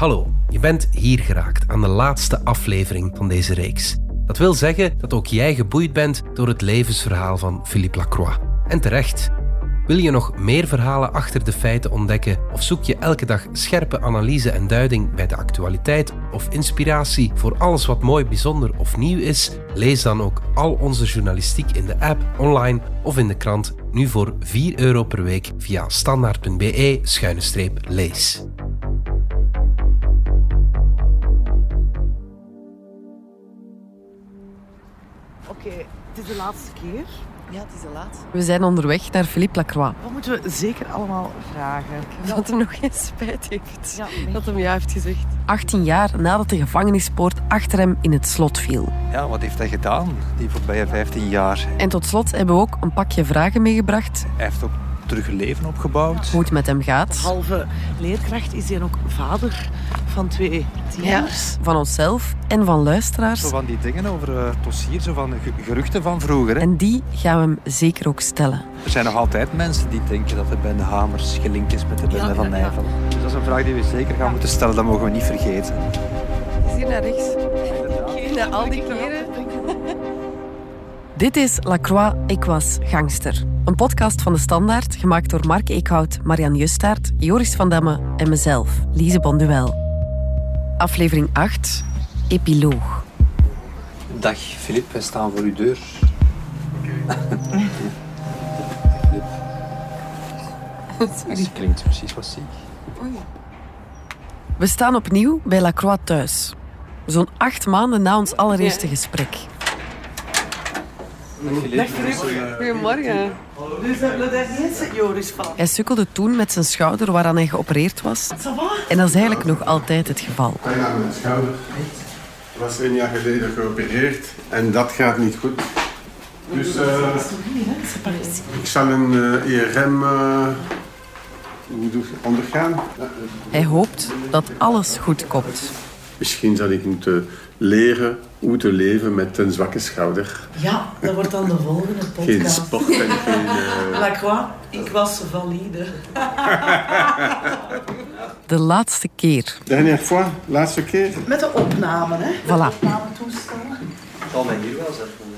Hallo, je bent hier geraakt aan de laatste aflevering van deze reeks. Dat wil zeggen dat ook jij geboeid bent door het levensverhaal van Philippe Lacroix. En terecht. Wil je nog meer verhalen achter de feiten ontdekken of zoek je elke dag scherpe analyse en duiding bij de actualiteit of inspiratie voor alles wat mooi, bijzonder of nieuw is? Lees dan ook al onze journalistiek in de app, online of in de krant nu voor 4 euro per week via standaard.be-lees. de laatste keer. Ja, het is de laat. We zijn onderweg naar Philippe Lacroix. Wat moeten we zeker allemaal vragen? Dat hem nog geen spijt heeft. Ja, nee. Dat hem ja heeft gezegd. 18 jaar nadat de gevangenispoort achter hem in het slot viel. Ja, wat heeft hij gedaan die voorbije 15 jaar? En tot slot hebben we ook een pakje vragen meegebracht. Hij heeft ook terug een leven opgebouwd. Hoe het met hem gaat. Halve leerkracht is hij ook vader van twee tieners. Van onszelf en van luisteraars. Zo van die dingen over uh, dossier, zo van ge- geruchten van vroeger. Hè. En die gaan we hem zeker ook stellen. Er zijn nog altijd mensen die denken dat de bende Hamers gelinkt is met de bende Ja, van ja, ja. Nijvel. Dus dat is een vraag die we zeker gaan moeten stellen, dat mogen we niet vergeten. Is hier naar rechts? Na al die keren. Dit is Lacroix, ik was gangster. Een podcast van de Standaard, gemaakt door Mark Eekhout, Marianne Justaert, Joris van Damme en mezelf, Lise Bonduel. Aflevering 8, Epiloog. Dag Filip, wij staan voor uw deur. Dat klinkt precies wat ziek. We staan opnieuw bij Lacroix thuis. Zo'n acht maanden na ons allereerste gesprek. Goedemorgen. Hij sukkelde toen met zijn schouder waaraan hij geopereerd was. En dat is eigenlijk nog altijd het geval. pijn aan mijn schouder. Ik was een jaar geleden geopereerd en dat gaat niet goed. Dus eh, ik zal een eh, IRM eh, hoe doe ik- ondergaan. Eh, Hij hoopt dat alles goed komt. Misschien zal ik moeten leren hoe te leven met een zwakke schouder. Ja, dat wordt dan de volgende Geen podcast. sport en geen... eh, Lacroix, ik was valide. De laatste keer. Dernière fois, laatste keer. Met de opname, hè? Voilà. Opnametoestel. Zal mij hier wel zetten.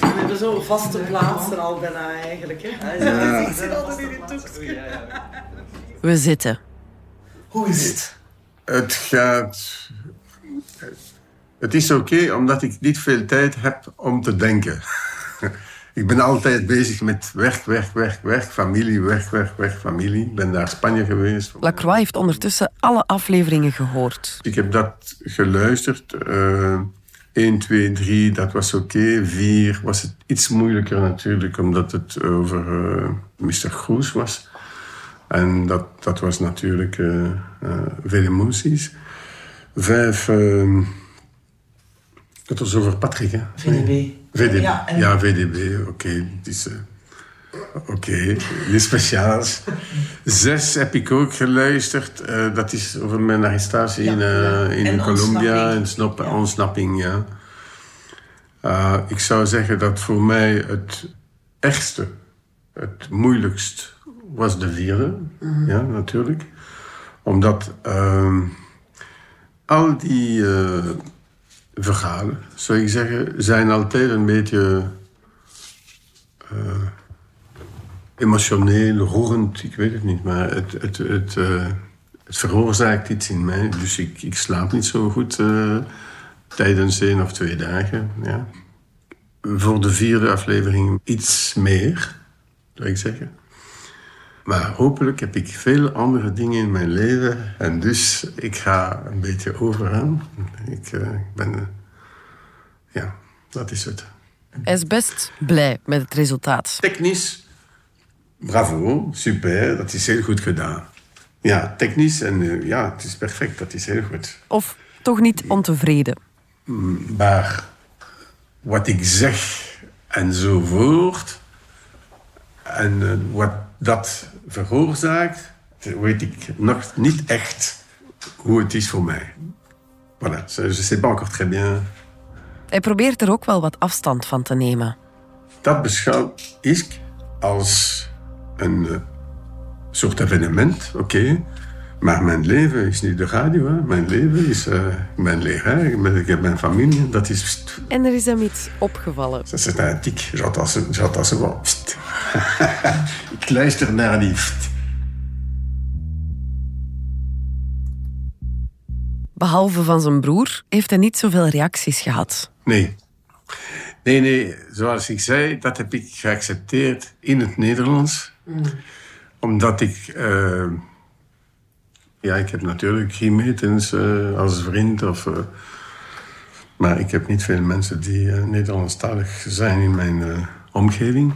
We hebben zo'n vaste plaats er al bijna eigenlijk, hè? Ja. Ik zit altijd in toekje. We zitten. Hoe is het? Het gaat... Het is oké omdat ik niet veel tijd heb om te denken. Ik ben altijd bezig met werk, werk, werk, werk, familie, werk, werk, werk, familie. Ik ben naar Spanje geweest. Lacroix heeft ondertussen alle afleveringen gehoord. Ik heb dat geluisterd. eh 1, 2, 3, dat was oké. 4 was het iets moeilijker natuurlijk, omdat het over eh Mr. Groes was. En dat, dat was natuurlijk eh, eh, veel emoties. 5, dat was over Patrick, hè? VDB. VDB. Ja, Ja, VDB, oké. het is, eh, Oké, iets speciaals. Zes heb ik ook geluisterd. eh, dat is over mijn arrestatie Ja, in, eh, ja. in En Colombia. En snap, ontsnapping, ja. Eh, ik zou zeggen dat voor mij het ergste, het moeilijkst, was de vierde. Ja, natuurlijk. Omdat ehm, al die eh, verhalen, zou ik zeggen, zijn altijd een beetje eh, emotioneel, roerend, ik weet het niet, maar het, het, het, eh, het veroorzaakt iets in mij. Dus ik, ik slaap niet zo goed eh, tijdens één of twee dagen. Ja. Voor de vierde aflevering iets meer, zou ik zeggen. Maar hopelijk heb ik veel andere dingen in mijn leven. En dus ik ga een beetje overaan. Ik, eh, ik ben... eh, ja, dat is het. Hij is best blij met het resultaat. Technisch, bravo, super, dat is heel goed gedaan. Ja, technisch en eh, ja, het is perfect, dat is heel goed. Of toch niet ontevreden. Maar wat ik zeg enzovoort, en wat dat veroorzaakt, weet ik nog niet echt hoe het is voor mij. Voilà, je sais pas encore très bien. Hij probeert er ook wel wat afstand van te nemen. Dat beschouw ik als een eh, soort evenement, oké. Maar mijn leven is niet de radio. Hè. Mijn leven is uh, mijn leraar. Ik heb mijn familie. Dat is... En er is hem iets opgevallen. Dat is een tik. Zat als wel. ik luister naar die... Behalve van zijn broer heeft hij niet zoveel reacties gehad. Nee. Nee, nee. Zoals ik zei, dat heb ik geaccepteerd in het Nederlands. Mm. Omdat ik... Uh, ja, ik heb natuurlijk geen uh, als vriend. Of, uh, maar ik heb niet veel mensen die uh, Nederlandstalig zijn in mijn omgeving.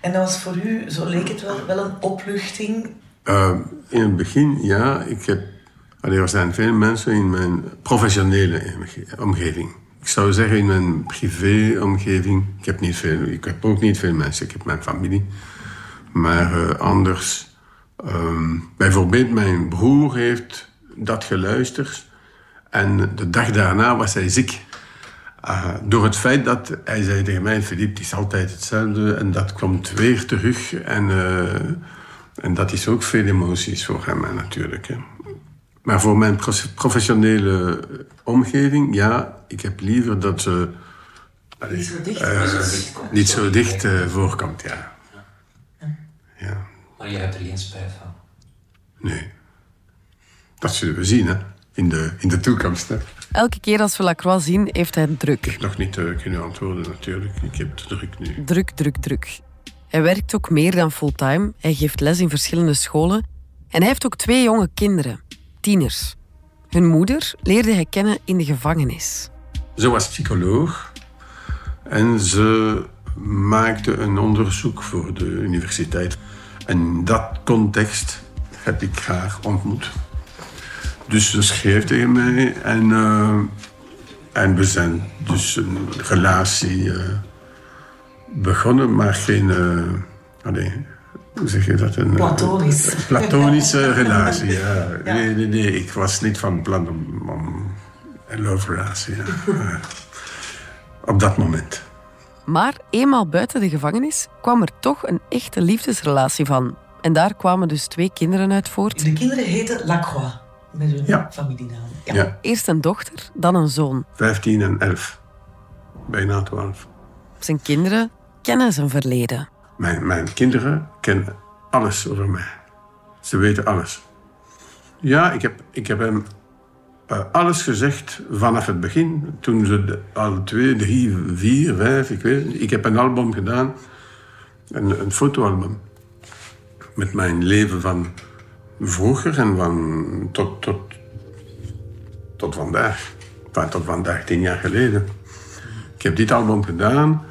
En dat was voor u, zo leek het wel, wel een opluchting? in het begin, ja. Ik heb, er zijn veel mensen in mijn professionele omgeving. Ik zou zeggen in mijn privé-omgeving. Ik heb niet veel. Ik heb ook niet veel mensen. Ik heb mijn familie. Maar anders Ehm, bijvoorbeeld, mijn broer heeft dat geluisterd. En de dag daarna was hij ziek. Uh, door het feit dat hij zei tegen mij: Philippe, het is altijd hetzelfde. En dat komt weer terug. En, uh, en dat is ook veel emoties voor hem natuurlijk. Hè. Maar voor mijn professionele omgeving, ja, ik heb liever dat ze. niet zo dicht, uh, niet zo dicht voorkomt, ja. Maar je hebt er geen spijt van? Nee. Dat zullen we zien, hè. In de, in de toekomst, hè. Elke keer als we Lacroix zien, heeft hij druk. Ik heb nog niet uh, kunnen antwoorden, natuurlijk. Ik heb druk nu. Druk, druk, druk. Hij werkt ook meer dan fulltime. Hij geeft les in verschillende scholen. En hij heeft ook twee jonge kinderen, tieners. Hun moeder leerde hij kennen in de gevangenis. Ze was psycholoog en ze maakte een onderzoek voor de universiteit. In dat context heb ik haar ontmoet. Dus ze schreef tegen mij en, uh, en we zijn dus een relatie uh, begonnen, maar geen. Uh, allez, hoe zeg je dat? Een Platonisch. platonische relatie, ja. ja. Nee, nee, nee, ik was niet van plan om, om een love relatie. Ja. Op dat moment. Maar eenmaal buiten de gevangenis kwam er toch een echte liefdesrelatie van. En daar kwamen dus twee kinderen uit voort. De kinderen heten Lacroix, met hun ja. familienaam. Ja. ja. Eerst een dochter, dan een zoon. 15 en 11. Bijna 12. Zijn kinderen kennen zijn verleden. Mijn, mijn kinderen kennen alles over mij. Ze weten alles. Ja, ik heb, ik heb hem uh, alles gezegd vanaf het begin. Toen ze de, al twee, drie, vier, vijf, ik weet het Ik heb een album gedaan. Een, een fotoalbum. Met mijn leven van vroeger en van tot, tot, tot vandaag. Tot vandaag, tien jaar geleden. Ik heb dit album gedaan.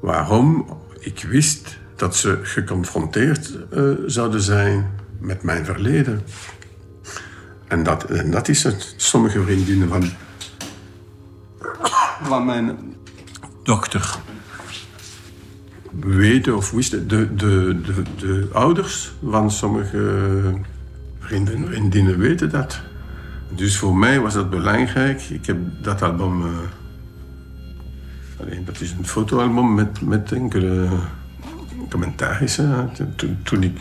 Waarom? Ik wist dat ze geconfronteerd uh, zouden zijn met mijn verleden. En dat, dat is het. Sommige vriendinnen van, van mijn dochter weten of wisten, de, de, de, de ouders van sommige vrienden, vriendinnen weten dat. Dus voor mij was dat belangrijk. Ik heb dat album. Alleen, dat is een fotoalbum met, met enkele commentarissen. Toen, toen ik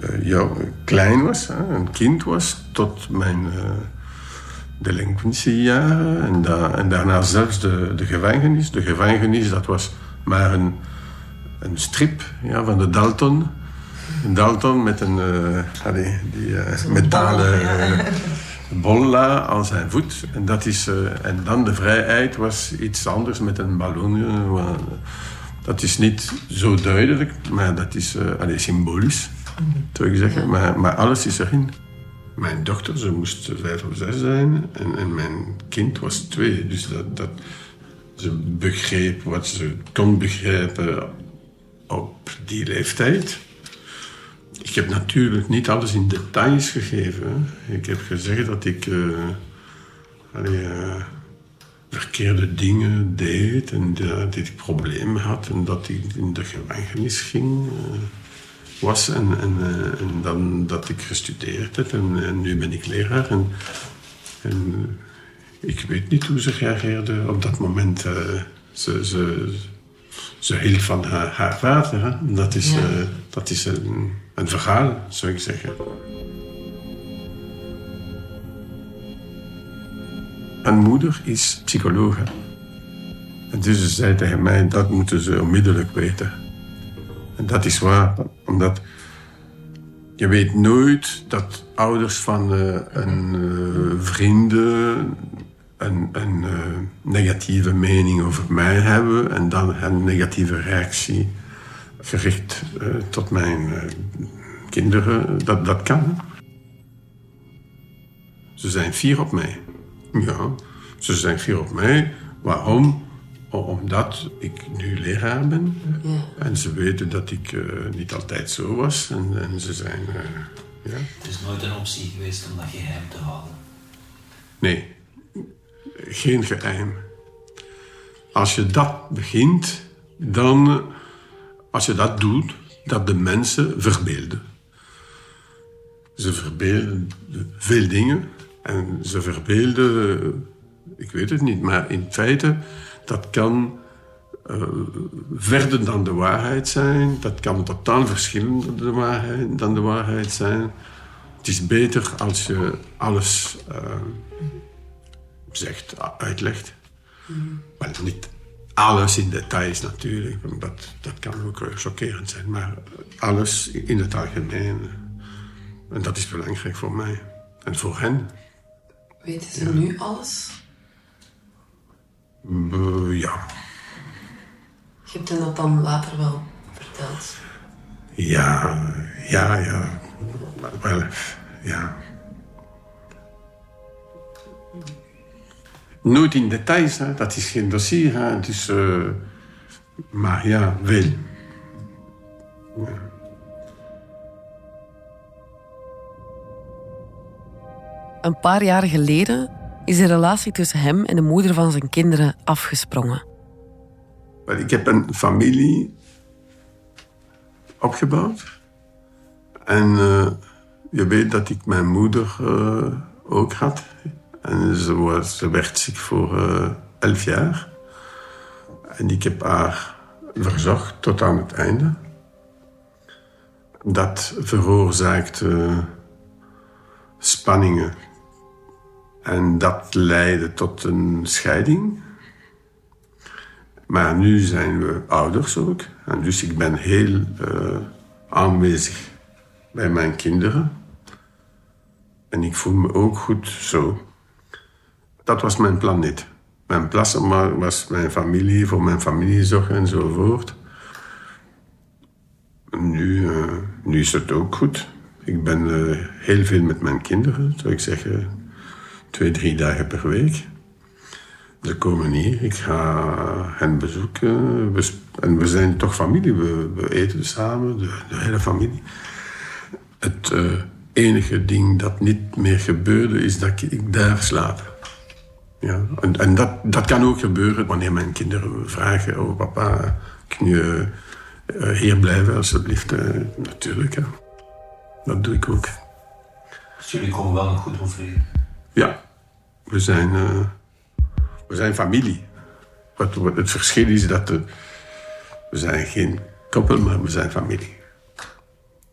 uh, jou, klein was, hè, een kind was, tot mijn uh, delinquentiejaren. En, da en daarna zelfs de, de gevangenis. De gevangenis, dat was maar een, een strip ja, van de Dalton. Een Dalton met een uh, allee, die, uh, metalen uh, bolla aan zijn voet. En, dat is, en dan de vrijheid was iets anders met een ballon. dat is niet zo duidelijk, maar dat is allee, symbolisch zou ik zeggen. Maar, maar alles is erin. Mijn dochter, ze moest vijf of zes zijn. En, en mijn kind was twee. Dus dat, dat, ze begreep wat ze kon begrijpen op die leeftijd. Ik heb natuurlijk niet alles in details gegeven. Ik heb gezegd dat ik uh, allee, uh, verkeerde dingen deed en dat ik problemen had en dat ik in de gevangenis ging. Uh, was en, en, eh, en dan dat ik gestudeerd heb en, nu ben ik leraar. En, en, eh, ik weet niet hoe ze reageerde op dat moment. Eh, ze, ze, ze hield van haar, haar vader. Hè? Dat is, dat is een, een verhaal, zou ik zeggen. een moeder is psycholoog. En dus ze zei tegen mij, dat moeten ze onmiddellijk weten. Dat is waar, omdat je weet nooit dat ouders van uh, een uh, vrienden een, een uh, negatieve mening over mij hebben en dan een negatieve reactie gericht tot mijn kinderen. Dat, dat kan. Ze zijn fier op mij. Ja, ze zijn fier op mij. Waarom? Omdat ik nu leraar ben. Ja. En ze weten dat ik uh, niet altijd zo was. En, en ze zijn... Uh, ja. Het is nooit een optie geweest om dat geheim te houden? Nee, geen geheim. Als je dat begint, dan... Als je dat doet, dat de mensen verbeelden. Ze verbeelden veel dingen. En ze verbeelden... Ik weet het niet, maar in feite dat kan uh, verder dan de waarheid zijn. Dat kan totaal verschillend dan de waarheid, dan de waarheid zijn. Het is beter als je alles uh, zegt, uitlegt. Mm. Wel, niet alles in details natuurlijk, want dat, dat kan ook chockerend zijn. Maar alles in het algemeen. En dat is belangrijk voor mij. En voor hen. Weten ze nu alles? Uh, ja. Je hebt hen dat dan later wel verteld? Ja, ja, ja. Wel, ja. Nooit in details, hè. dat is geen dossier. Hè. Dus, uh, maar ja, wel. Ja. Een paar jaar geleden is de relatie tussen hem en de moeder van zijn kinderen afgesprongen. Ik heb een familie opgebouwd. En uh, je weet dat ik mijn moeder uh, ook had. En ze, was, ze werd ziek voor uh, elf jaar. En ik heb haar verzorgd tot aan het einde. Dat veroorzaakte spanningen en dat leidde tot een scheiding. Maar nu zijn we ouders ook. En dus ik ben heel uh, aanwezig bij mijn kinderen. En ik voel me ook goed zo. Dat was mijn plan niet. Mijn plan was mijn familie, voor mijn familie zorgen enzovoort. Nu, uh, nu is het ook goed. Ik ben uh, heel veel met mijn kinderen, zou ik zeggen twee, drie dagen per week. Ze komen hier, ik ga hen bezoeken. We, en we zijn toch familie, we, we eten samen, de, de, hele familie. Het uh, enige ding dat niet meer gebeurde, is dat ik daar slaap. Ja, en, en dat, dat kan ook gebeuren wanneer mijn kinderen vragen: Oh, papa, kun je uh, hier blijven, alsjeblieft? Uh, natuurlijk, ja. dat doe ik ook. Dus jullie komen wel nog goed overeen? Ja, we zijn, uh, we zijn familie. Wat, het verschil is dat de, we zijn geen koppel, maar we zijn familie.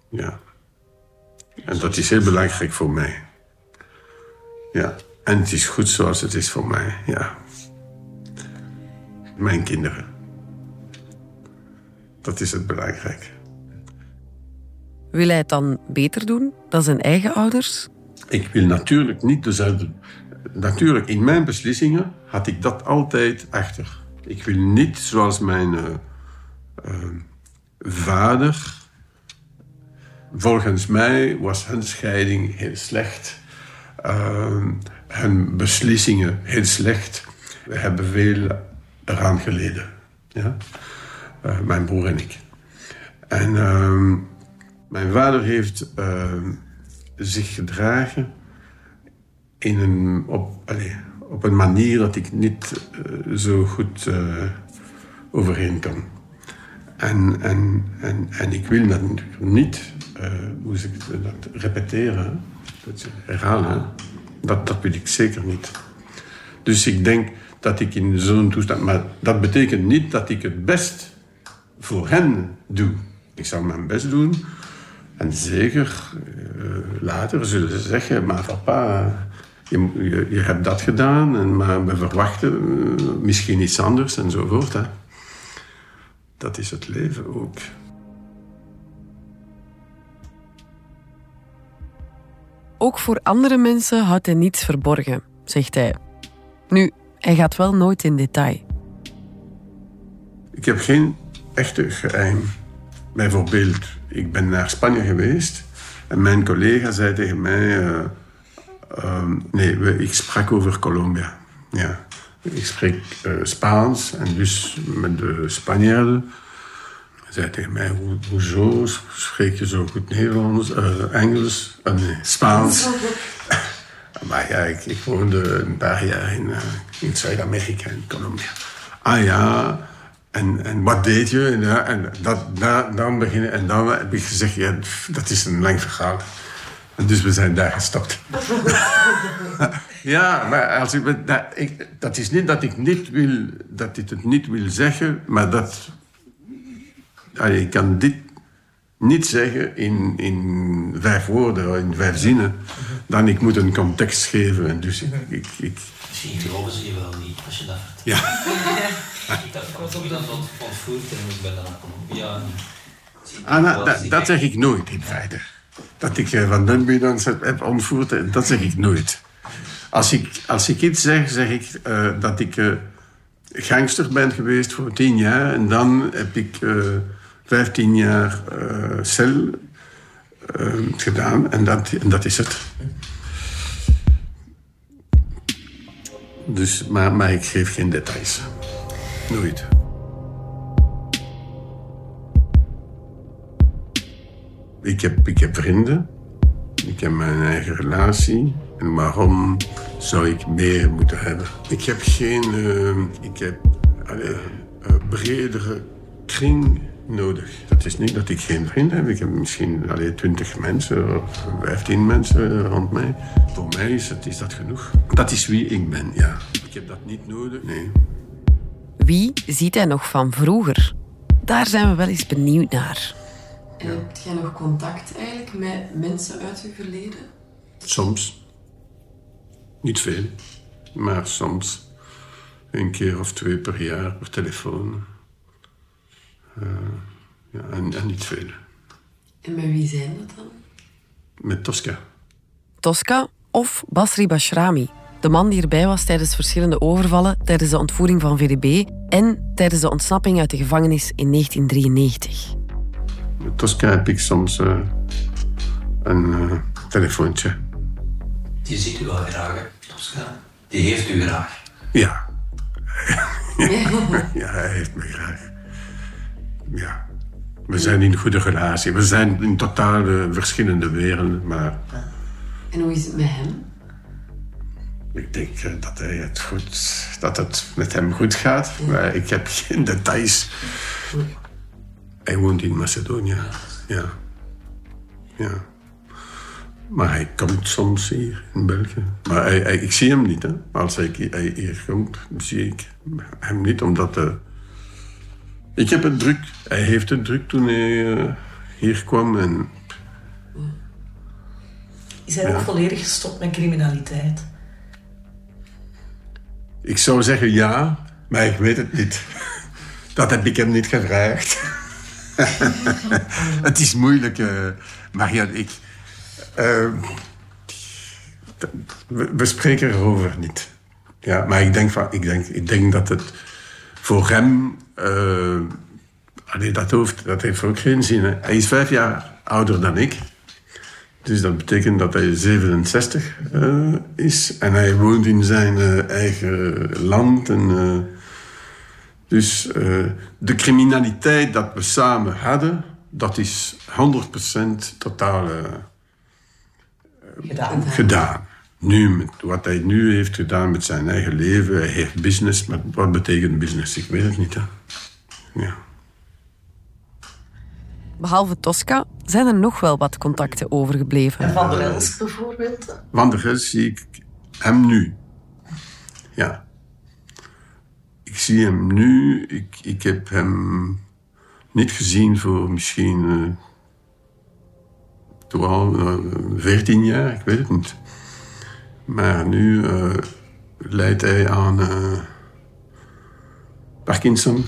Ja. En dat is heel belangrijk voor mij. Ja. En het is goed zoals het is voor mij, ja. Mijn kinderen. Dat is het belangrijk. Wil hij het dan beter doen dan zijn eigen ouders? Ik wil natuurlijk niet dezelfde. Natuurlijk, in mijn beslissingen had ik dat altijd achter. Ik wil niet zoals mijn uh, uh, vader. Volgens mij was hun scheiding heel slecht. Uh, hun beslissingen heel slecht. We hebben veel eraan geleden. Ja? mijn broer en ik. En ehm, mijn vader heeft ehm, zich gedragen in een, op, allez, op een manier dat ik niet uh, zo goed uh, overheen kan. En, en, en, en ik wil dat niet, uh, hoe ik dat, repeteren, dat herhalen. Dat, dat wil ik zeker niet. Dus ik denk dat ik in zo'n toestand... Maar dat betekent niet dat ik het best voor hen doe. Ik zal mijn best doen en zeker uh, later zullen ze zeggen, maar papa, je, je, je hebt dat gedaan, en, maar we verwachten eh, misschien iets anders enzovoort. Hè. Dat is het leven ook. Ook voor andere mensen houdt hij niets verborgen, zegt hij. Nu, hij gaat wel nooit in detail. Ik heb geen echte geheim. Bijvoorbeeld, ik ben naar Spanje geweest en mijn collega zei tegen mij: eh, ehm, Nee, ik sprak over Colombia. Ja. Ik spreek eh, Spaans en dus met de Spanjaarden. Hij zei tegen mij: "Hoe- Hoezo spreek je zo goed Nederlands, eh, Engels, eh, nee, Spaans? Maar ja, ik, ik woonde een paar jaar in, in Zuid-Amerika, in Colombia. Ah ja, en, en wat deed je? En, ja, en dat, da- dan beginnen, en dan heb ik gezegd, ja, pff, dat is een lang verhaal. En dus we zijn daar gestopt. ja, maar als ik, dat, ik, dat is niet dat ik, niet wil, dat ik het niet wil zeggen, maar dat... Ik kan dit niet zeggen in, in vijf woorden, in vijf zinnen. Dan ik moet een context geven. En dus ik, ik- Misschien geloven ze je wel niet als je dat vertelt. ja. Ik heb van dat ont- ontvoerd en ik ben dan naar Colombia. ik Ah, nou, dat, dat zeg ik nooit in feite. Dat ik eh, van Dunby heb ontvoerd, eh, dat zeg ik nooit. Als ik, als ik iets zeg, zeg ik eh, dat ik eh, gangster ben geweest voor tien jaar. En dan heb ik eh 15 jaar eh, cel gedaan. En dat, en dat is het. Dus, maar, maar ik geef geen details. Nooit. Ik heb, ik heb vrienden. Ik heb mijn eigen relatie. En waarom zou ik meer moeten hebben? Ik heb geen... eh, ik heb een bredere kring nodig. Dat is niet dat ik geen vrienden heb. Ik heb misschien alleen twintig mensen of vijftien mensen rond mij. Voor mij is, het, is dat genoeg. Dat is wie ik ben, ja. Ik heb dat niet nodig, nee. Wie ziet hij nog van vroeger? Daar zijn we wel eens benieuwd naar. En heb jij nog contact eigenlijk met mensen uit je verleden? Soms. Niet veel. Maar soms. Een keer of twee per jaar per telefoon. Eh, ja, en, en niet veel. En met wie zijn dat dan? Met Tosca. Tosca of Basri Bashrami, de man die erbij was tijdens verschillende overvallen tijdens de ontvoering van VDB en tijdens de ontsnapping uit de gevangenis in 1993. Met Tosca heb ik soms eh, een eh, telefoontje. Die ziet u wel graag, hè, Tosca. Die heeft u graag. Ja. ja, hij heeft me graag. Ja. We zijn in goede relatie. We zijn in totaal eh, verschillende werelden, maar En hoe is het met hem? Ik denk eh, dat, hij het goed, dat het met hem goed gaat, maar ik heb geen details. Hij woont in Macedonië, ja. Ja. Maar hij komt soms hier in België. Maar hij, hij- ik zie hem niet, hè. Als hij, hij hier komt, zie ik hem niet, omdat... eh, ik heb het druk. Hij heeft het druk toen hij eh, hier kwam en... Is hij ook volledig gestopt met criminaliteit? Ik zou zeggen ja, maar ik weet het niet. Dat heb ik hem niet gevraagd. het is moeilijk, eh Marianne. Ik, eh, we, we spreken erover niet. Ja, maar ik denk, van, ik, denk, ik denk dat het voor hem... eh, allee, dat, hoeft, dat heeft ook geen zin. Hè. Hij is vijf jaar ouder dan ik. Dus dat betekent dat hij 67 eh, is. En hij woont in zijn eh, eigen land. En, dus de criminaliteit dat we samen hadden, dat is 100% totaal Gedaan. gedaan. Nu, met wat hij nu heeft gedaan met zijn eigen leven, hij heeft business. Maar wat betekent business? Ik weet het niet. Hè. Ja. Behalve Tosca zijn er nog wel wat contacten overgebleven. En Van der Els bijvoorbeeld? Van der Gels zie ik hem nu. Ja. Ik zie hem nu. Ik, ik heb hem niet gezien voor misschien eh 12, eh, 14 jaar. Ik weet het niet. Maar nu uh, leidt hij aan uh, Parkinson.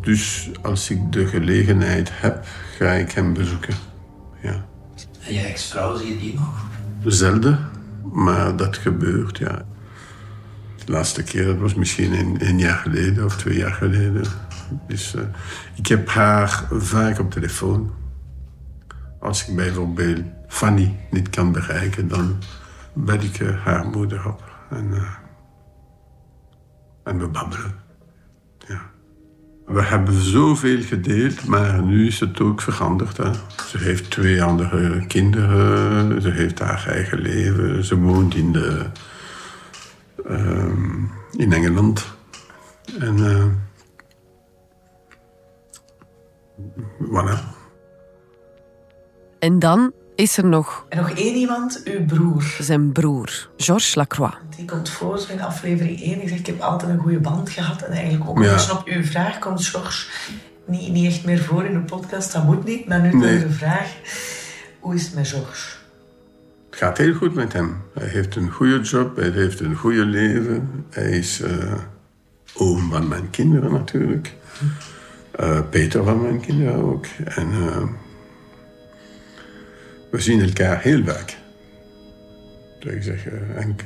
Dus als ik de gelegenheid heb, ga ik hem bezoeken. Ja. En je ex-vrouw, zie je die nog? Zelden, maar dat gebeurt, ja. De laatste keer, dat was misschien een, een jaar geleden of twee jaar geleden. Dus uh, ik heb haar vaak op telefoon. Als ik bijvoorbeeld Fanny niet kan bereiken, dan bel ik haar moeder op. En, uh, en we babbelen. Ja. We hebben zoveel gedeeld, maar nu is het ook veranderd. Ze heeft twee andere kinderen, ze heeft haar eigen leven, ze woont in, de, uh, in Engeland. En uh, voilà. En dan is er nog... En nog één iemand, uw broer. Zijn broer, Georges Lacroix. Die komt voor in aflevering 1. Die zegt, ik heb altijd een goede band gehad. En eigenlijk ook ja. op uw vraag komt Georges niet, niet echt meer voor in de podcast. Dat moet niet. Maar nu nee. de vraag, hoe is het met Georges? Het gaat heel goed met hem. Hij heeft een goede job, hij heeft een goede leven. Hij is uh, oom van mijn kinderen natuurlijk. Uh, Peter van mijn kinderen ook. En... Uh, we zien elkaar heel vaak. Zou ik zeggen. En,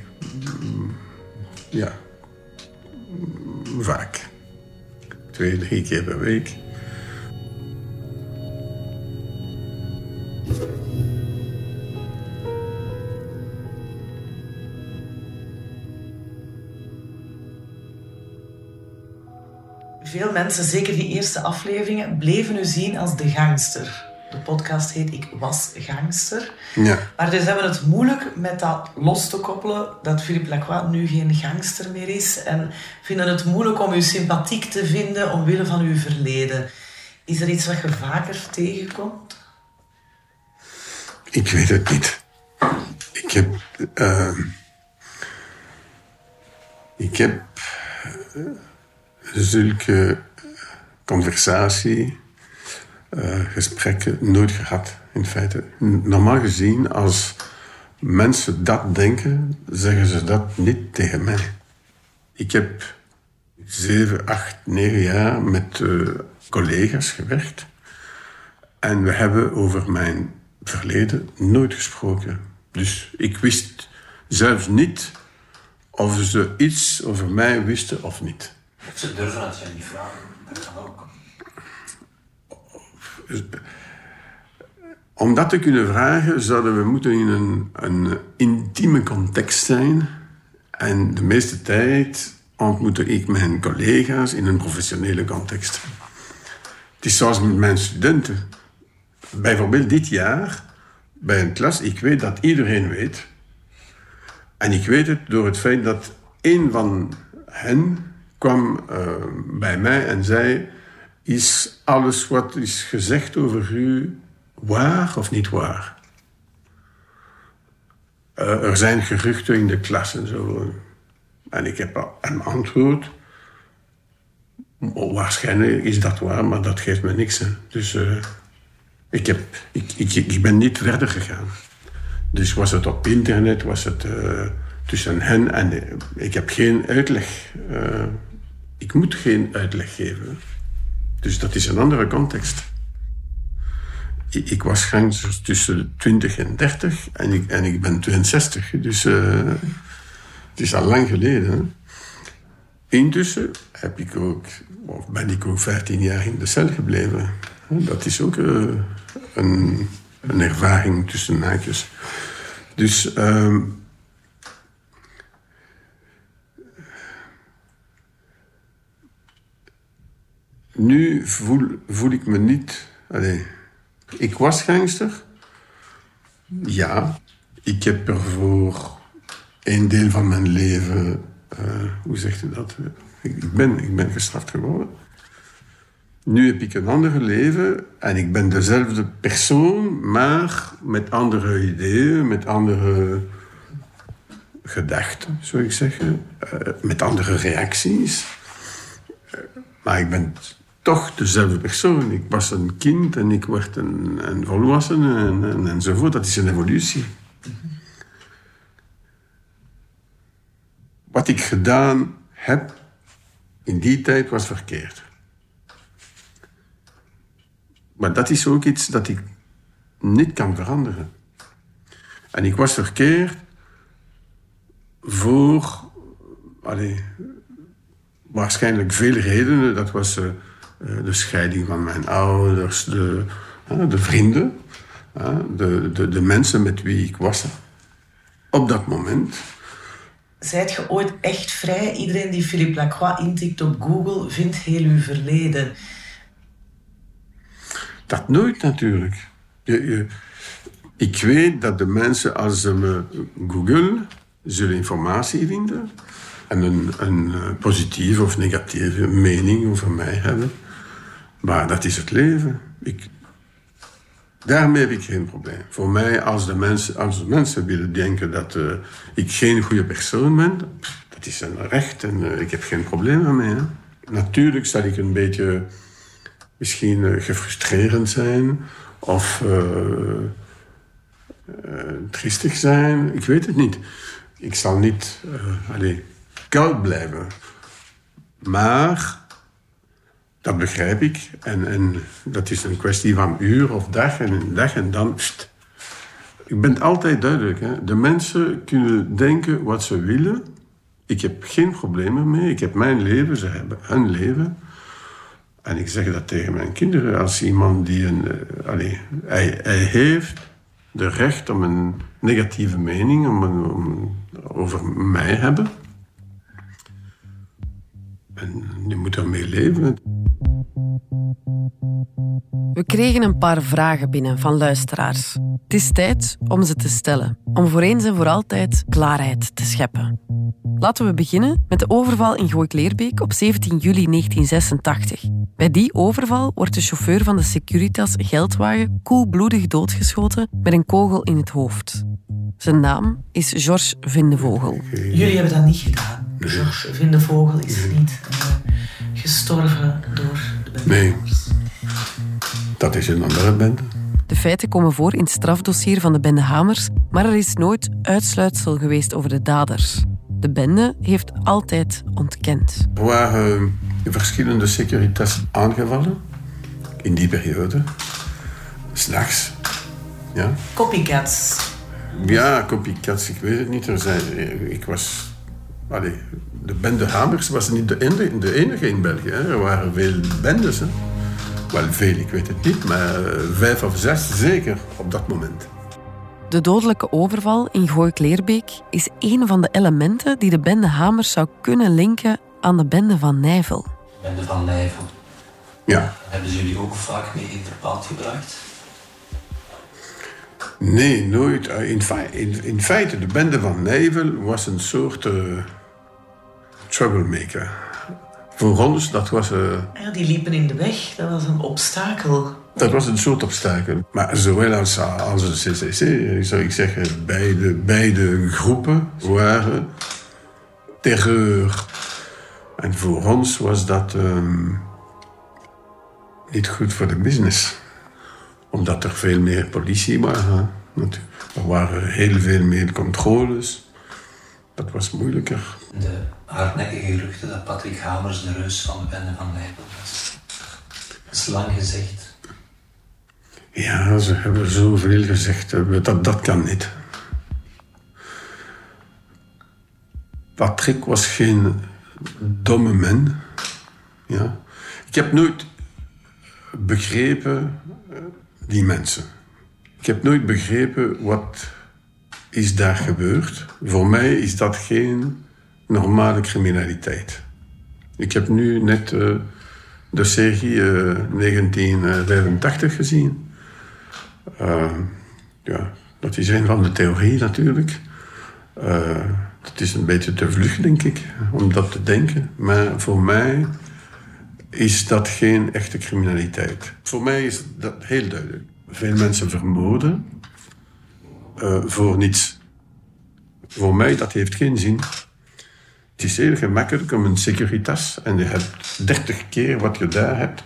ja, vaak. Twee, drie keer per week. Veel mensen, zeker die eerste afleveringen, bleven u zien als de gangster. De podcast heet Ik was gangster. Ja. Maar dus hebben we het moeilijk met dat los te koppelen dat Philippe Lacroix nu geen gangster meer is. En vinden het moeilijk om u sympathiek te vinden omwille van uw verleden. Is er iets wat je vaker tegenkomt? Ik weet het niet. Ik heb. Uh, ik heb. Uh, zulke conversatie gesprekken nooit gehad, in feite. Normaal gezien, als mensen dat denken, zeggen ze dat niet tegen mij. Ik heb zeven, acht, negen jaar met uh, collega's gewerkt. En we hebben over mijn verleden nooit gesproken. Dus ik wist zelfs niet of ze iets over mij wisten of niet. Ze durven het je niet vragen. Dat kan ook. Om dat te kunnen vragen, zouden we moeten in een, een intieme context zijn. En de meeste tijd ontmoette ik mijn collega's in een professionele context. Het is zoals met mijn studenten. Bijvoorbeeld dit jaar, bij een klas, ik weet dat iedereen weet. En ik weet het door het feit dat een van hen kwam uh, bij mij en zei is alles wat is gezegd over u waar of niet waar? Uh, er zijn geruchten in de klas en zo. En ik heb een antwoord. Waarschijnlijk is dat waar, maar dat geeft me niks. Hè. Dus uh, ik, heb, ik, ik, ik ben niet verder gegaan. Dus was het op internet, was het uh, tussen hen en... ik heb geen uitleg. ik moet geen uitleg geven. Dus dat is een andere context. Ik, was gangster tussen 20 en 30 en ik, en ik ben 62. Dus uh, het is al lang geleden. Intussen heb ik ook, of ben ik ook 15 jaar in de cel gebleven. Dat is ook uh, een, een ervaring tussen naakjes. Dus... Uh, nu voel, voel ik me niet. Allez, ik was gangster. Ja, ik heb er voor een deel van mijn leven. Uh, hoe zeg je dat? Ik ben, ik ben gestraft geworden. Nu heb ik een ander leven en ik ben dezelfde persoon, maar met andere ideeën, met andere gedachten, zou ik zeggen, uh, met andere reacties. Uh, maar ik ben toch dezelfde persoon. Ik was een kind en ik werd een, een volwassene en, en, enzovoort. Dat is een evolutie. wat ik gedaan heb in die tijd was verkeerd. Maar dat is ook iets dat ik niet kan veranderen. En ik was verkeerd voor waarschijnlijk veel redenen. Dat was uh, de scheiding van mijn ouders, de, uh, de vrienden, uh, de, de, de mensen met wie ik was op dat moment. Zijt je ooit echt vrij? Iedereen die Philippe Lacroix intikt op Google vindt heel uw verleden. Dat nooit natuurlijk. Je, je, ik weet dat de mensen, als ze me googlen, zullen informatie vinden en een, een positieve of negatieve mening over mij hebben. Maar dat is het leven. Ik, daarmee heb ik geen probleem. Voor mij, als de mensen, als de mensen willen denken dat uh, ik geen goede persoon ben, dat is een recht en uh, ik heb geen probleem mee. Hè. Natuurlijk zal ik een beetje misschien uh, gefrustreerd zijn of triestig zijn. Ik weet het niet. Ik zal niet allez, koud blijven. Maar dat begrijp ik. En, en dat is een kwestie van uur of dag en dag en dan. Ik ben altijd duidelijk. Hè. De mensen kunnen denken wat ze willen. Ik heb geen problemen mee. Ik heb mijn leven, ze hebben hun leven. En ik zeg dat tegen mijn kinderen. Als iemand die een. Uh, allez, hij, hij heeft de recht om een negatieve mening om, over mij hebben. En je moet ermee leven. We kregen een paar vragen binnen van luisteraars. Het is tijd om ze te stellen, om voor eens en voor altijd klaarheid te scheppen. Laten we beginnen met de overval in Gooik-Leerbeek op 17 juli 1986. Bij die overval wordt de chauffeur van de Securitas geldwagen koelbloedig doodgeschoten met een kogel in het hoofd. Zijn naam is Georges Vindevogel. Jullie hebben dat niet gedaan. Georges Vindevogel is niet uh, gestorven door de Nee. Dat is een andere bende. De feiten komen voor in het strafdossier van de bende Hamers, maar er is nooit uitsluitsel geweest over de daders. De bende heeft altijd ontkend. Er waren verschillende Securitas aangevallen in die periode. S'nachts. Ja. Copycats. Ja, copycats, ik weet het niet. Er zijn, ik was... Allee, de bende Hamers was niet de enige, de enige in België. Hè. Er waren veel bendes. Hè. Wel veel, ik weet het niet, maar vijf of zes zeker op dat moment. De dodelijke overval in Gooik-Leerbeek is een van de elementen die de bende Hamers zou kunnen linken aan de bende van Nijvel. Bende van Nijvel. Ja. Hebben ze jullie ook vaak mee in gebracht? Nee, nooit. In, fe in, in, feite, de bende van Nijvel was een soort uh, troublemaker. Voor ons, dat was... Uh, ja, die liepen in de weg, dat was een obstakel. Dat was een soort obstakel. Maar zowel als, als de CCC, zou ik zeggen, beide, beide groepen waren terreur. En voor ons was dat um, niet goed voor de business. Omdat er veel meer politie waren. Er waren heel veel meer controles. Dat was moeilijker. De hardnekkige geruchten dat Patrick Hamers de reus van de bende van Nijpel was. Dat is lang gezegd. Ja, ze hebben zoveel gezegd. Dat, dat kan niet. Patrick was geen domme man. Ja. Ik heb nooit begrepen die mensen. Ik heb nooit begrepen wat is daar gebeurd. Voor mij is dat geen normale criminaliteit. Ik heb nu net de serie uh, 1985 gezien. Uh, ja, dat is een van de theorieën natuurlijk. het is een beetje te vlug, denk ik, om dat te denken. Maar voor mij is dat geen echte criminaliteit. Voor mij is dat heel duidelijk. Veel mensen vermoorden uh, voor niets. Voor mij, dat heeft geen zin. Het is heel gemakkelijk om een securitas en je hebt 30 keer wat je daar hebt.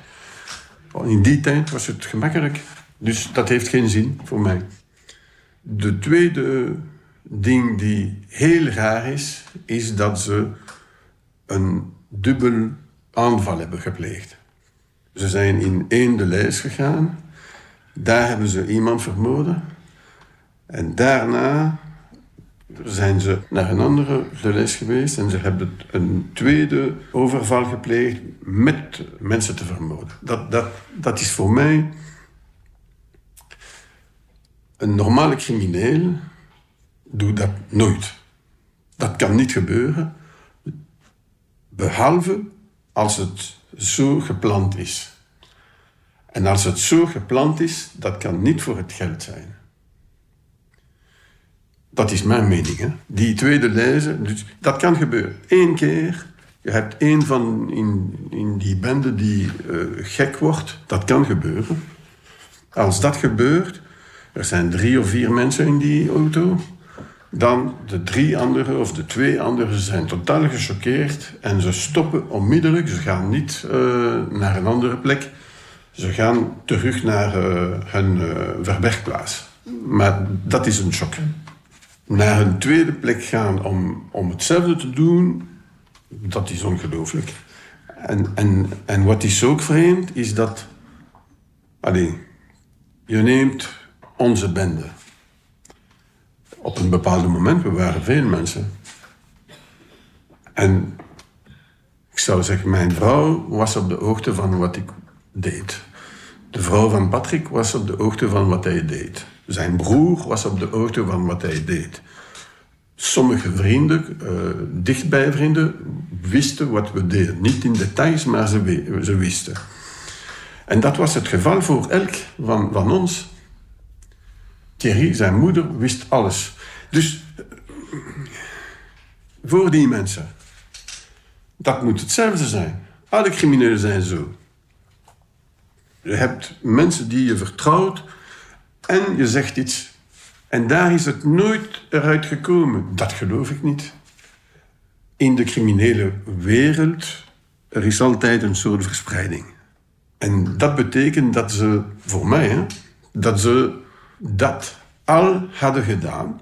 In die tijd was het gemakkelijk. Dus dat heeft geen zin voor mij. De tweede ding die heel raar is, is dat ze een dubbel aanval hebben gepleegd. Ze zijn in één de lijst gegaan. Daar hebben ze iemand vermoorden. En daarna zijn ze naar een andere les geweest en ze hebben een tweede overval gepleegd met mensen te vermoorden. Dat, dat, dat is voor mij een normale crimineel doet dat nooit. Dat kan niet gebeuren, behalve als het zo gepland is. En als het zo gepland is, dat kan niet voor het geld zijn. Dat is mijn mening. Hè? Die tweede lijzen, dus dat kan gebeuren. Eén keer, je hebt één van in, in die bende die uh, gek wordt, dat kan gebeuren. Als dat gebeurt, er zijn drie of vier mensen in die auto, dan de drie anderen of de twee anderen zijn totaal gechoqueerd en ze stoppen onmiddellijk. Ze gaan niet uh, naar een andere plek. Ze gaan terug naar uh, hun verbergplaats. Maar dat is een shock naar een tweede plek gaan om, om hetzelfde te doen, dat is ongelooflijk. En, en, en wat is ook vreemd, is dat... Allee, je neemt onze bende. Op een bepaald moment, we waren veel mensen. En ik zou zeggen, mijn vrouw was op de hoogte van wat ik deed. De vrouw van Patrick was op de hoogte van wat hij deed. Zijn broer was op de hoogte van wat hij deed. Sommige vrienden, uh, dichtbij vrienden, wisten wat we deden. Niet in details, maar ze, ze wisten. En dat was het geval voor elk van, van ons. Thierry, zijn moeder, wist alles. Dus voor die mensen, dat moet hetzelfde zijn. Alle criminelen zijn zo. Je hebt mensen die je vertrouwt en je zegt iets. En daar is het nooit eruit gekomen. Dat geloof ik niet. In de criminele wereld er is altijd een soort verspreiding. En dat betekent dat ze, voor mij, hè, dat ze dat al hadden gedaan.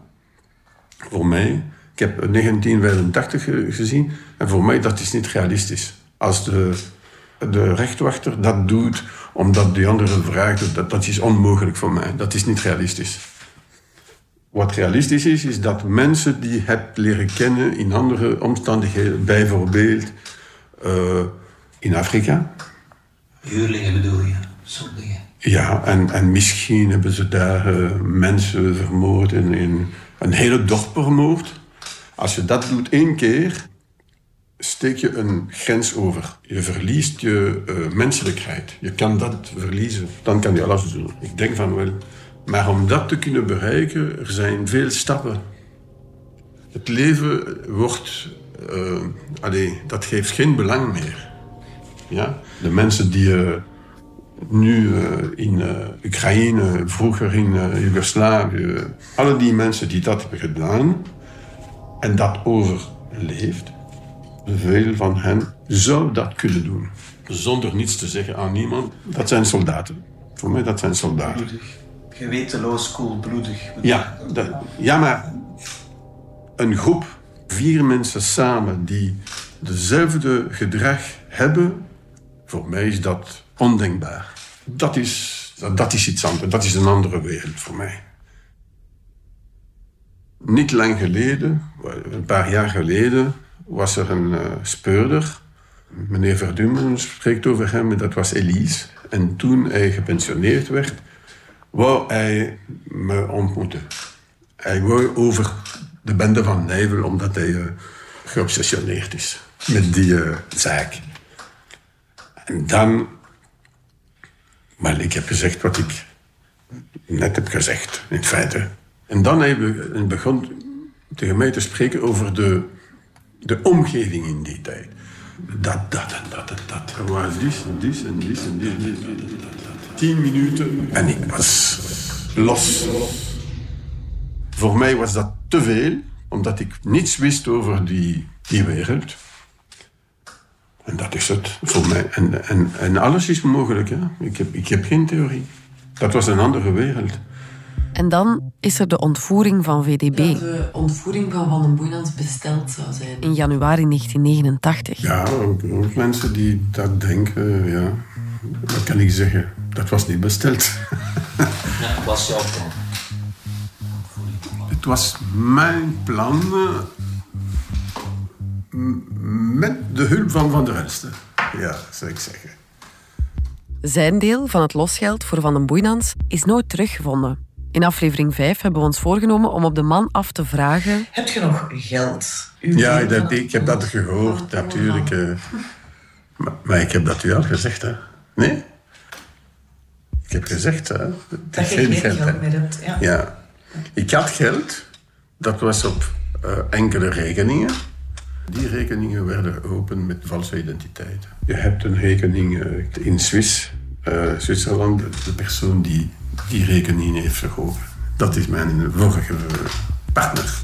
Voor mij, ik heb 1985 gezien, en voor mij dat is niet realistisch. Als de, de rechtwachter dat doet omdat die andere vraagt, dat, dat is onmogelijk voor mij. Dat is niet realistisch. Wat realistisch is, is dat mensen die je hebt leren kennen in andere omstandigheden, bijvoorbeeld uh, in Afrika. Huurlingen bedoel je, zo'n dingen. Ja, en, en misschien hebben ze daar uh, mensen vermoord en in een hele dorp vermoord. Als je dat doet één keer, steek je een grens over. Je verliest je uh, menselijkheid. Je kan dat verliezen. Dan kan je alles doen. Ik denk van wel. Maar om dat te kunnen bereiken, er zijn veel stappen. Het leven wordt... Allee, dat geeft geen belang meer. Ja? De mensen die uh, nu in Oekraïne, vroeger in Joegoslavië... alle die mensen die dat hebben gedaan en dat overleeft... veel van hen zou dat kunnen doen. Zonder niets te zeggen aan niemand. Dat zijn soldaten. Voor mij dat zijn soldaten gewetenloos, koelbloedig. Ja, dat, ja, maar een groep, vier mensen samen die dezelfde gedrag hebben, voor mij is dat ondenkbaar. Dat is, dat is iets anders, dat is een andere wereld voor mij. Niet lang geleden, een paar jaar geleden, was er een uh, speurder. Meneer Verdummen spreekt over hem, dat was Elise. En toen hij gepensioneerd werd, wou hij me ontmoeten. Hij wou over de bende van Nijvel, omdat hij uh, geobsessioneerd is met die uh, zaak. En dan... Maar ik heb gezegd wat ik net heb gezegd, in feite. En dan hij begon tegen mij te spreken over de, de omgeving in die tijd. Dat, dat en dat en dat. Er was dit en dit en dit en dit. En dit, Tien minuten en ik was los. Voor mij was dat te veel, omdat ik niets wist over die, die wereld. En dat is het voor mij. En, en, en alles is mogelijk. Hè? Ik, heb, ik heb geen theorie. Dat was een andere wereld. En dan is er de ontvoering van VDB Dat de ontvoering van Van den Boeinans besteld zou zijn. in januari 1989. Ja, ook, ook mensen die dat denken, ja. Wat kan ik zeggen? Dat was niet besteld. Ja, was jouw plan. Het was mijn plan eh, met de hulp van Van der Elsten. Ja, zou ik zeggen. Zijn deel van het losgeld voor Van den Boeinans is nooit teruggevonden. In aflevering 5 hebben we ons voorgenomen om op de man af te vragen Heb je nog geld? Uw Ja, dat, ik heb dat gehoord, natuurlijk. eh. Maar, maar ik heb dat u al gezegd, hè? Nee? Ik heb gezegd, hè? Dat je geen geen geld, meer hebt. Ja. Ja. Ik had geld. Dat was op eh, enkele rekeningen. Die rekeningen werden geopend met valse identiteiten. Je hebt een rekening eh, in Swiss, Zwitserland. De persoon die die rekening heeft verhogen. Dat is mijn vorige partner.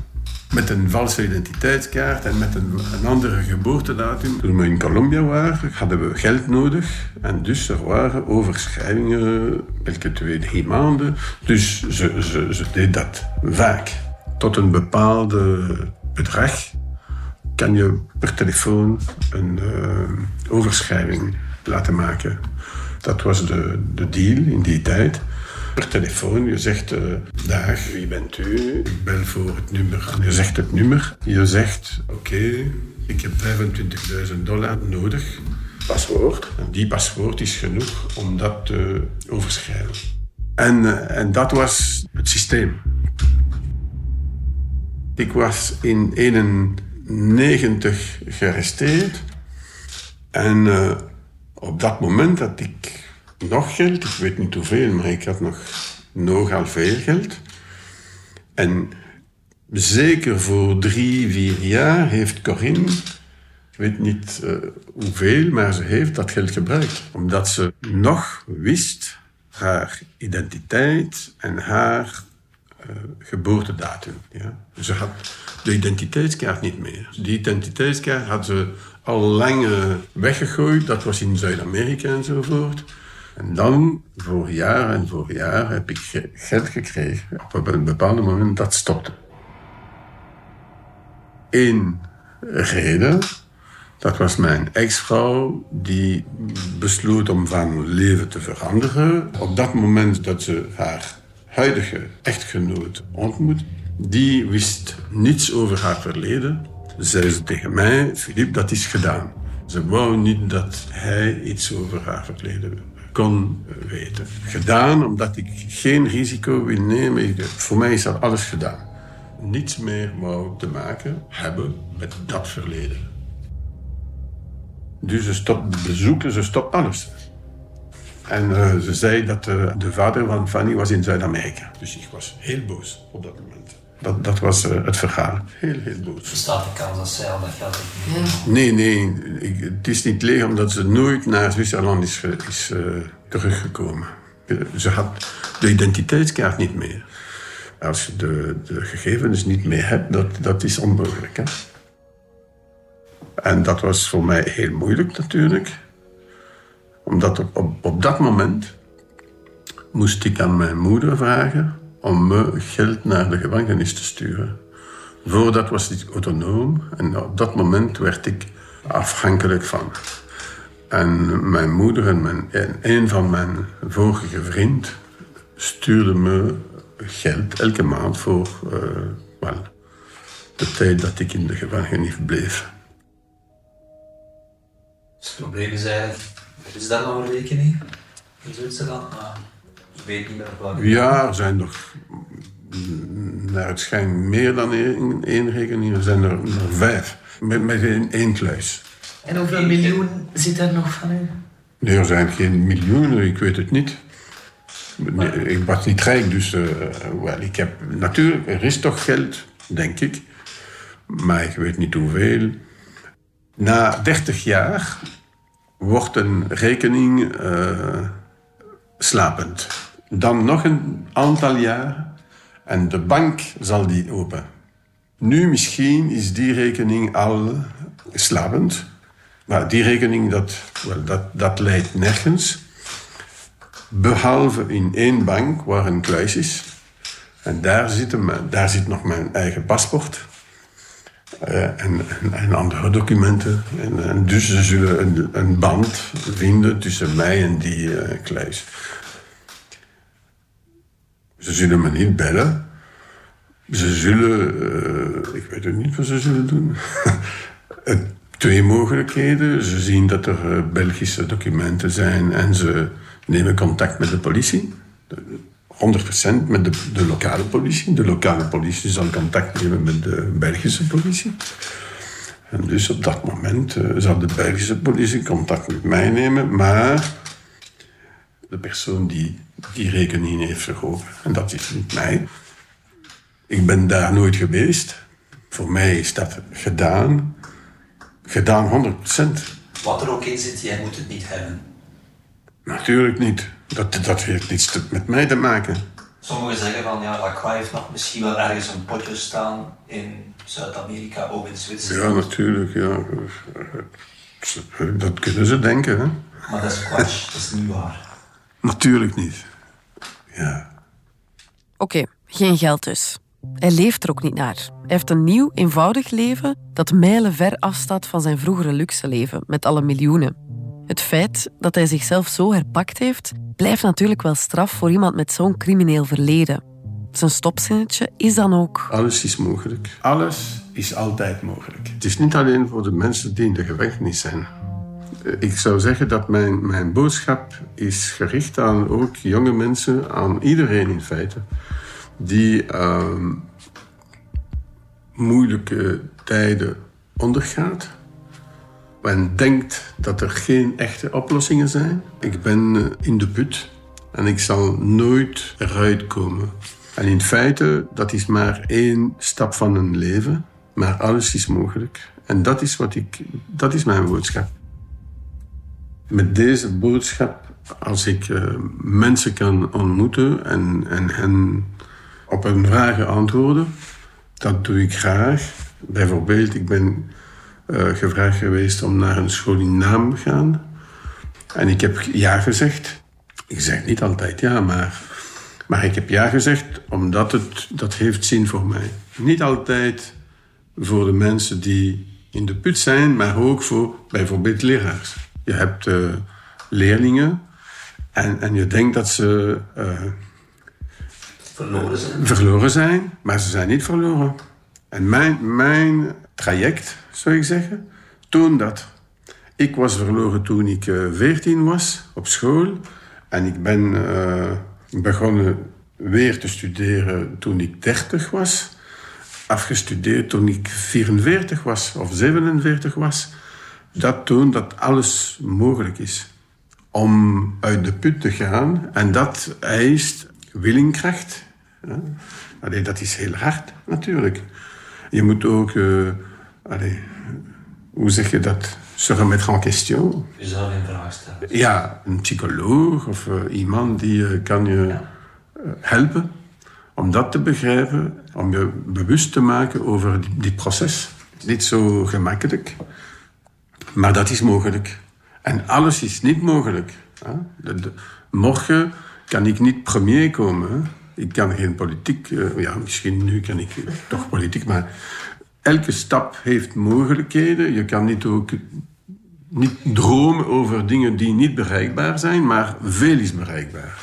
Met een valse identiteitskaart en met een, andere geboortedatum. Toen we in Colombia waren, hadden we geld nodig. En dus er waren overschrijvingen elke twee, drie maanden. Dus ze, ze, ze deed dat vaak. Tot een bepaalde bedrag kan je per telefoon een eh, overschrijving laten maken. Dat was de, de deal in die tijd. Per telefoon, je zegt, eh dag, wie bent u? Ik bel voor het nummer. Je zegt het nummer. Je zegt, oké, ik heb 25.000 dollar nodig. Paswoord. En die paswoord is genoeg om dat te overschrijven. En, eh, en dat was het systeem. Ik was in 91 gearresteerd. En eh, op dat moment had ik nog geld. Ik weet niet hoeveel, maar ik had nog nogal veel geld. En zeker voor drie, vier jaar heeft Corinne, ik weet niet eh, hoeveel, maar ze heeft dat geld gebruikt. Omdat ze nog wist haar identiteit en haar eh, geboortedatum. Ja. Ze had de identiteitskaart niet meer. Die identiteitskaart had ze al lang weggegooid. Dat was in Zuid-Amerika enzovoort. En dan, voor jaar en voor jaar, heb ik ge- geld gekregen. Op een bepaald moment dat stopte. Eén reden, dat was mijn ex-vrouw, die besloot om van leven te veranderen. Op dat moment dat ze haar huidige echtgenoot ontmoet, die wist niets over haar verleden. Zei ze tegen mij, Filip, dat is gedaan. Ze wou niet dat hij iets over haar verleden kon weten. Gedaan omdat ik geen risico wil nemen. Voor mij is dat alles gedaan. Niets meer wou te maken hebben met dat verleden. Dus ze stopt bezoeken, ze stopt alles. En eh, ze zei dat eh, de vader van Fanny was in Zuid-Amerika. Dus ik was heel boos op dat moment. Dat, dat was eh, het verhaal. Heel, heel boos. Bestaat de kans dat zij al dat geld heeft? Nee, nee. Ik, het is niet leeg omdat ze nooit naar Zwitserland is, eh, teruggekomen. Ze had de identiteitskaart niet meer. Als je de, de gegevens niet meer hebt, dat, dat is onmogelijk. Hè? En dat was voor mij heel moeilijk natuurlijk. Omdat op, op, op dat moment moest ik aan mijn moeder vragen om me geld naar de gevangenis te sturen. Voordat was ik autonoom en op dat moment werd ik afhankelijk van. En mijn moeder en, mijn, en een van mijn vorige vriend stuurde me geld elke maand voor eh, de tijd dat ik in de gevangenis bleef. Het probleem is eigenlijk, is daar nog een rekening in Zwitserland, maar je weet niet meer op welke. Ja, er zijn nog, naar het schijnt, meer dan één, één rekening. Er zijn er, er vijf, met, met één, één kluis. En hoeveel miljoen zit er nog van u? Nee, er zijn geen miljoenen, ik weet het niet. Nee, ik was niet rijk, dus eh, wel, ik heb natuurlijk, er is toch geld, denk ik. Maar ik weet niet hoeveel. Na 30 jaar wordt een rekening eh, slapend. Dan nog een aantal jaar en de bank zal die open. Nu misschien is die rekening al slapend. Maar die rekening, dat, wel, dat, dat leidt nergens. Behalve in één bank waar een kluis is. En daar zit, daar zit nog mijn eigen paspoort. Eh, en, en, andere documenten. En, dus ze zullen een, een, band vinden tussen mij en die uh, kluis. Ze zullen me niet bellen. Ze zullen, uh, ik weet ook niet wat ze zullen doen. Twee mogelijkheden. Ze zien dat er Belgische documenten zijn en ze nemen contact met de politie. 100% met de, de, lokale politie. De lokale politie zal contact nemen met de Belgische politie. En dus op dat moment uh, zal de Belgische politie contact met mij nemen, maar de persoon die die rekening heeft verhoogd, en dat is niet mij. Ik ben daar nooit geweest. Voor mij is dat gedaan. Gedaan 100%. Wat er ook in zit, jij moet het niet hebben. Natuurlijk niet. Dat, dat heeft niets met mij te maken. Sommigen zeggen van ja, Lacroix heeft nog misschien wel ergens een potje staan in Zuid-Amerika, ook in Zwitserland. Ja, natuurlijk. Ja. Dat kunnen ze denken. Hè? Maar dat is quatsch, dat is niet waar. Natuurlijk niet. Ja. Oké, geen geld dus. Hij leeft er ook niet naar. Hij heeft een nieuw, eenvoudig leven dat mijlen ver afstaat van zijn vroegere luxe leven met alle miljoenen. Het feit dat hij zichzelf zo herpakt heeft, blijft natuurlijk wel straf voor iemand met zo'n crimineel verleden. Zijn stopzinnetje is dan ook. Alles is mogelijk. Alles is altijd mogelijk. Het is niet alleen voor de mensen die in de gevangenis zijn. Ik zou zeggen dat mijn, mijn boodschap is gericht aan ook jonge mensen, aan iedereen in feite, die uh, moeilijke tijden ondergaat en denkt dat er geen echte oplossingen zijn. Ik ben eh, in de put en ik zal nooit eruit komen. En in feite, dat is maar één stap van een leven, maar alles is mogelijk. En dat is, wat ik, dat is mijn boodschap. Met deze boodschap, als ik uh, mensen kan ontmoeten en, en hen op hun vragen antwoorden, dat doe ik graag. Bijvoorbeeld, ik ben gevraagd geweest om naar een school in Naam te gaan. En ik heb ja gezegd. Ik zeg niet altijd ja, maar, maar ik heb ja gezegd omdat het, dat heeft zin voor mij. Niet altijd voor de mensen die in de put zijn, maar ook voor bijvoorbeeld leraars. Je hebt uh, leerlingen en, en je denkt dat ze uh, verloren, zijn. verloren zijn, maar ze zijn niet verloren. En mijn, mijn traject, zou ik zeggen, toont dat. Ik was verloren toen ik uh, 14 was op school. En ik ben uh, begonnen weer te studeren toen ik 30 was. Afgestudeerd toen ik 44 was of 47 was. Dat toont dat alles mogelijk is. Om uit de put te gaan. En dat eist willingkracht. Ja. dat is heel hard natuurlijk. Je moet ook, uh, allez, hoe zeg je dat? Se remettre en question. Jezelf in vraag stellen. Ja, een psycholoog of uh, iemand die uh, kan je ja. helpen om dat te begrijpen, om je bewust te maken over die, die proces. Niet zo gemakkelijk, maar dat is mogelijk. En alles is niet mogelijk. Hè? De, de, morgen kan ik niet premier komen. Hè? Ik kan geen politiek, uh, ja, misschien nu kan ik toch politiek, maar elke stap heeft mogelijkheden. Je kan niet ook niet dromen over dingen die niet bereikbaar zijn, maar veel is bereikbaar.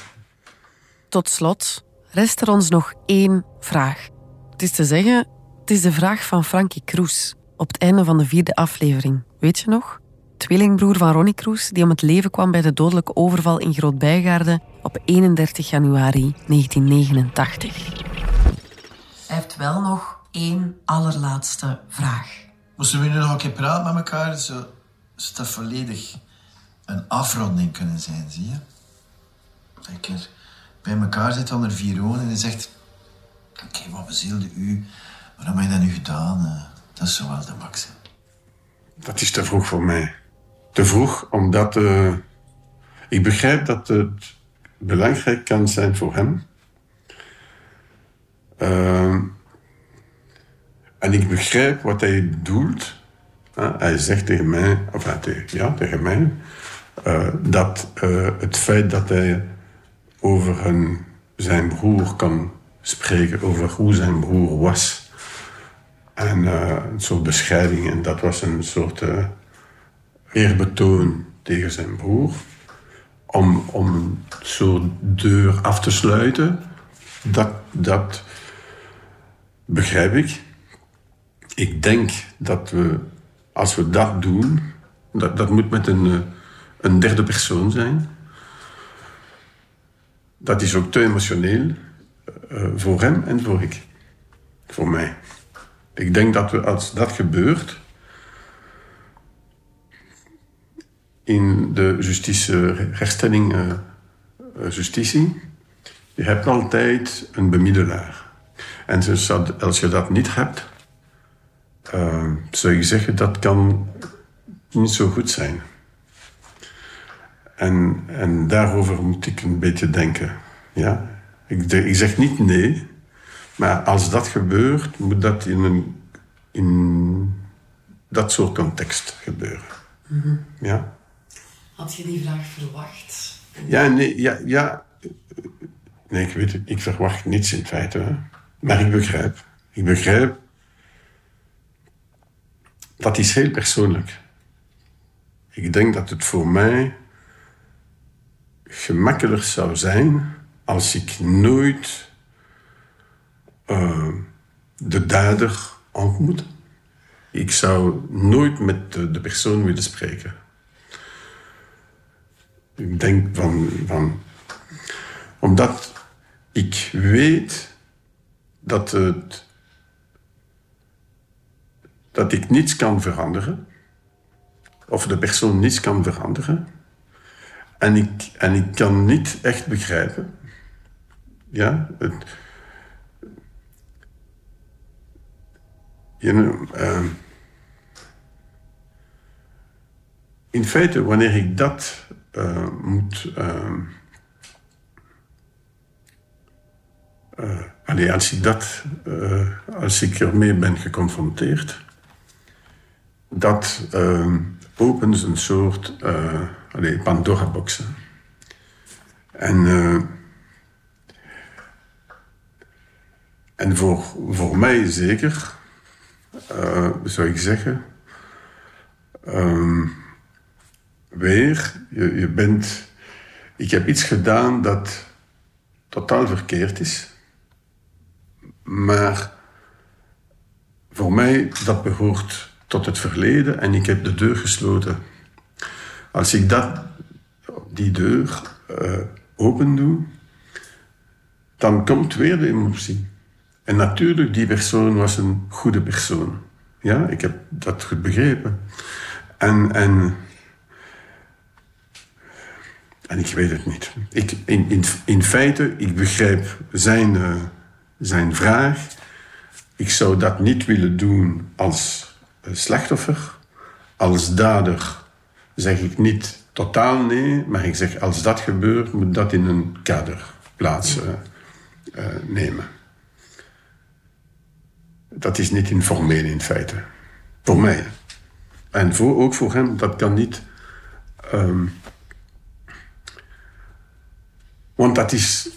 Tot slot rest er ons nog één vraag. Het is te zeggen, het is de vraag van Frankie Kroes op het einde van de vierde aflevering. Weet je nog? Tweelingbroer van Ronnie Kroes, die om het leven kwam bij de dodelijke overval in Groot-Bijgaarde op 31 januari 1989. Hij heeft wel nog één allerlaatste vraag. Moesten we nu nog een keer praten met elkaar, zo, zou dat volledig een afronding kunnen zijn, zie je? Dat je bij elkaar zit onder vier ogen en je zegt... Oké, okay, wat bezielde u? Waarom heb je dat nu gedaan? Dat is zo wel de max. Dat is te vroeg voor mij. Te vroeg, omdat... Uh, ik begrijp dat het belangrijk kan zijn voor hem. Uh, en ik begrijp wat hij bedoelt. Hij zegt tegen mij, of ja, tegen mij, uh, dat uh, het feit dat hij over zijn broer kan spreken over hoe zijn broer was. En uh, een soort beschrijving. En dat was een soort eerbetoon tegen zijn broer. Om, om soort deur af te sluiten. Dat, dat begrijp ik. Ik denk dat we, als we dat doen, dat, dat moet met een, uh, een derde persoon zijn. Dat is ook te emotioneel uh, voor hem en voor ik. Voor mij. Ik denk dat we, als dat gebeurt, in de justitie, herstelling uh, justitie, je hebt altijd een bemiddelaar. En als je dat niet hebt, uh, zou je zeggen dat kan niet zo goed zijn. En, en daarover moet ik een beetje denken. Ja? Ik, ik zeg niet nee, maar als dat gebeurt, moet dat in, een, in dat soort context gebeuren. Mm -hmm. Ja? Had je die vraag verwacht? Ja, nee, ja, ja. Nee, ik weet het. Ik verwacht niets in feite. Hè. Maar ik begrijp. Ik begrijp. Dat is heel persoonlijk. Ik denk dat het voor mij gemakkelijker zou zijn als ik nooit uh, de dader ontmoet. Ik zou nooit met de, de, persoon willen spreken. Ik denk van, van. Omdat ik weet dat, het, dat ik niets kan veranderen. Of de persoon niets kan veranderen. En ik, en ik kan niet echt begrijpen. Ja, het, uh, in feite, wanneer ik dat uh, moet. Uh, als ik dat. als ik ermee ben geconfronteerd. Dat opent een soort. allee, Pandora-boxen. En. en voor, voor mij zeker uh, zou ik zeggen. Um, weer, je, je bent. Ik heb iets gedaan dat totaal verkeerd is. Maar voor mij, dat behoort tot het verleden en ik heb de deur gesloten. Als ik dat, die deur uh, open doe, dan komt weer de emotie. En natuurlijk, die persoon was een goede persoon. Ja, ik heb dat goed begrepen. En, en, en ik weet het niet. Ik, in, in, in feite, ik begrijp zijn, uh, zijn vraag. Ik zou dat niet willen doen als slachtoffer. Als dader zeg ik niet totaal nee, maar ik zeg als dat gebeurt, moet dat in een kader plaats uh, uh, nemen dat is niet informeel in feite. Voor mij. En voor, ook voor hem, dat kan niet. Um, want dat is.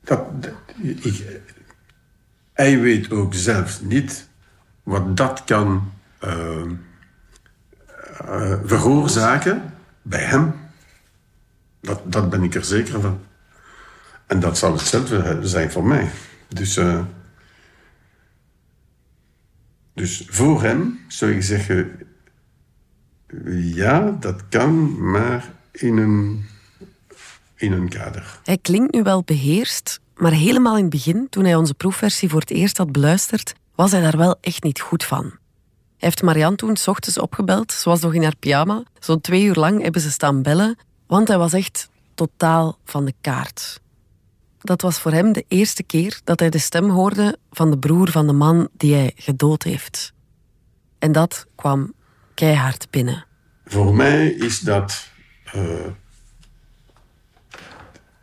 Dat, ik, hij weet ook zelf niet wat dat kan uh, uh, veroorzaken bij hem. Dat, dat ben ik er zeker van. En dat zal hetzelfde zijn voor mij. Dus. Uh, dus voor hem zou je zeggen: ja, dat kan, maar in een, in een kader. Hij klinkt nu wel beheerst, maar helemaal in het begin, toen hij onze proefversie voor het eerst had beluisterd, was hij daar wel echt niet goed van. Hij heeft Marianne toen s ochtends opgebeld, was nog in haar pyjama. Zo'n twee uur lang hebben ze staan bellen, want hij was echt totaal van de kaart. Dat was voor hem de eerste keer dat hij de stem hoorde van de broer van de man die hij gedood heeft. En dat kwam keihard binnen. Voor mij is dat. Uh,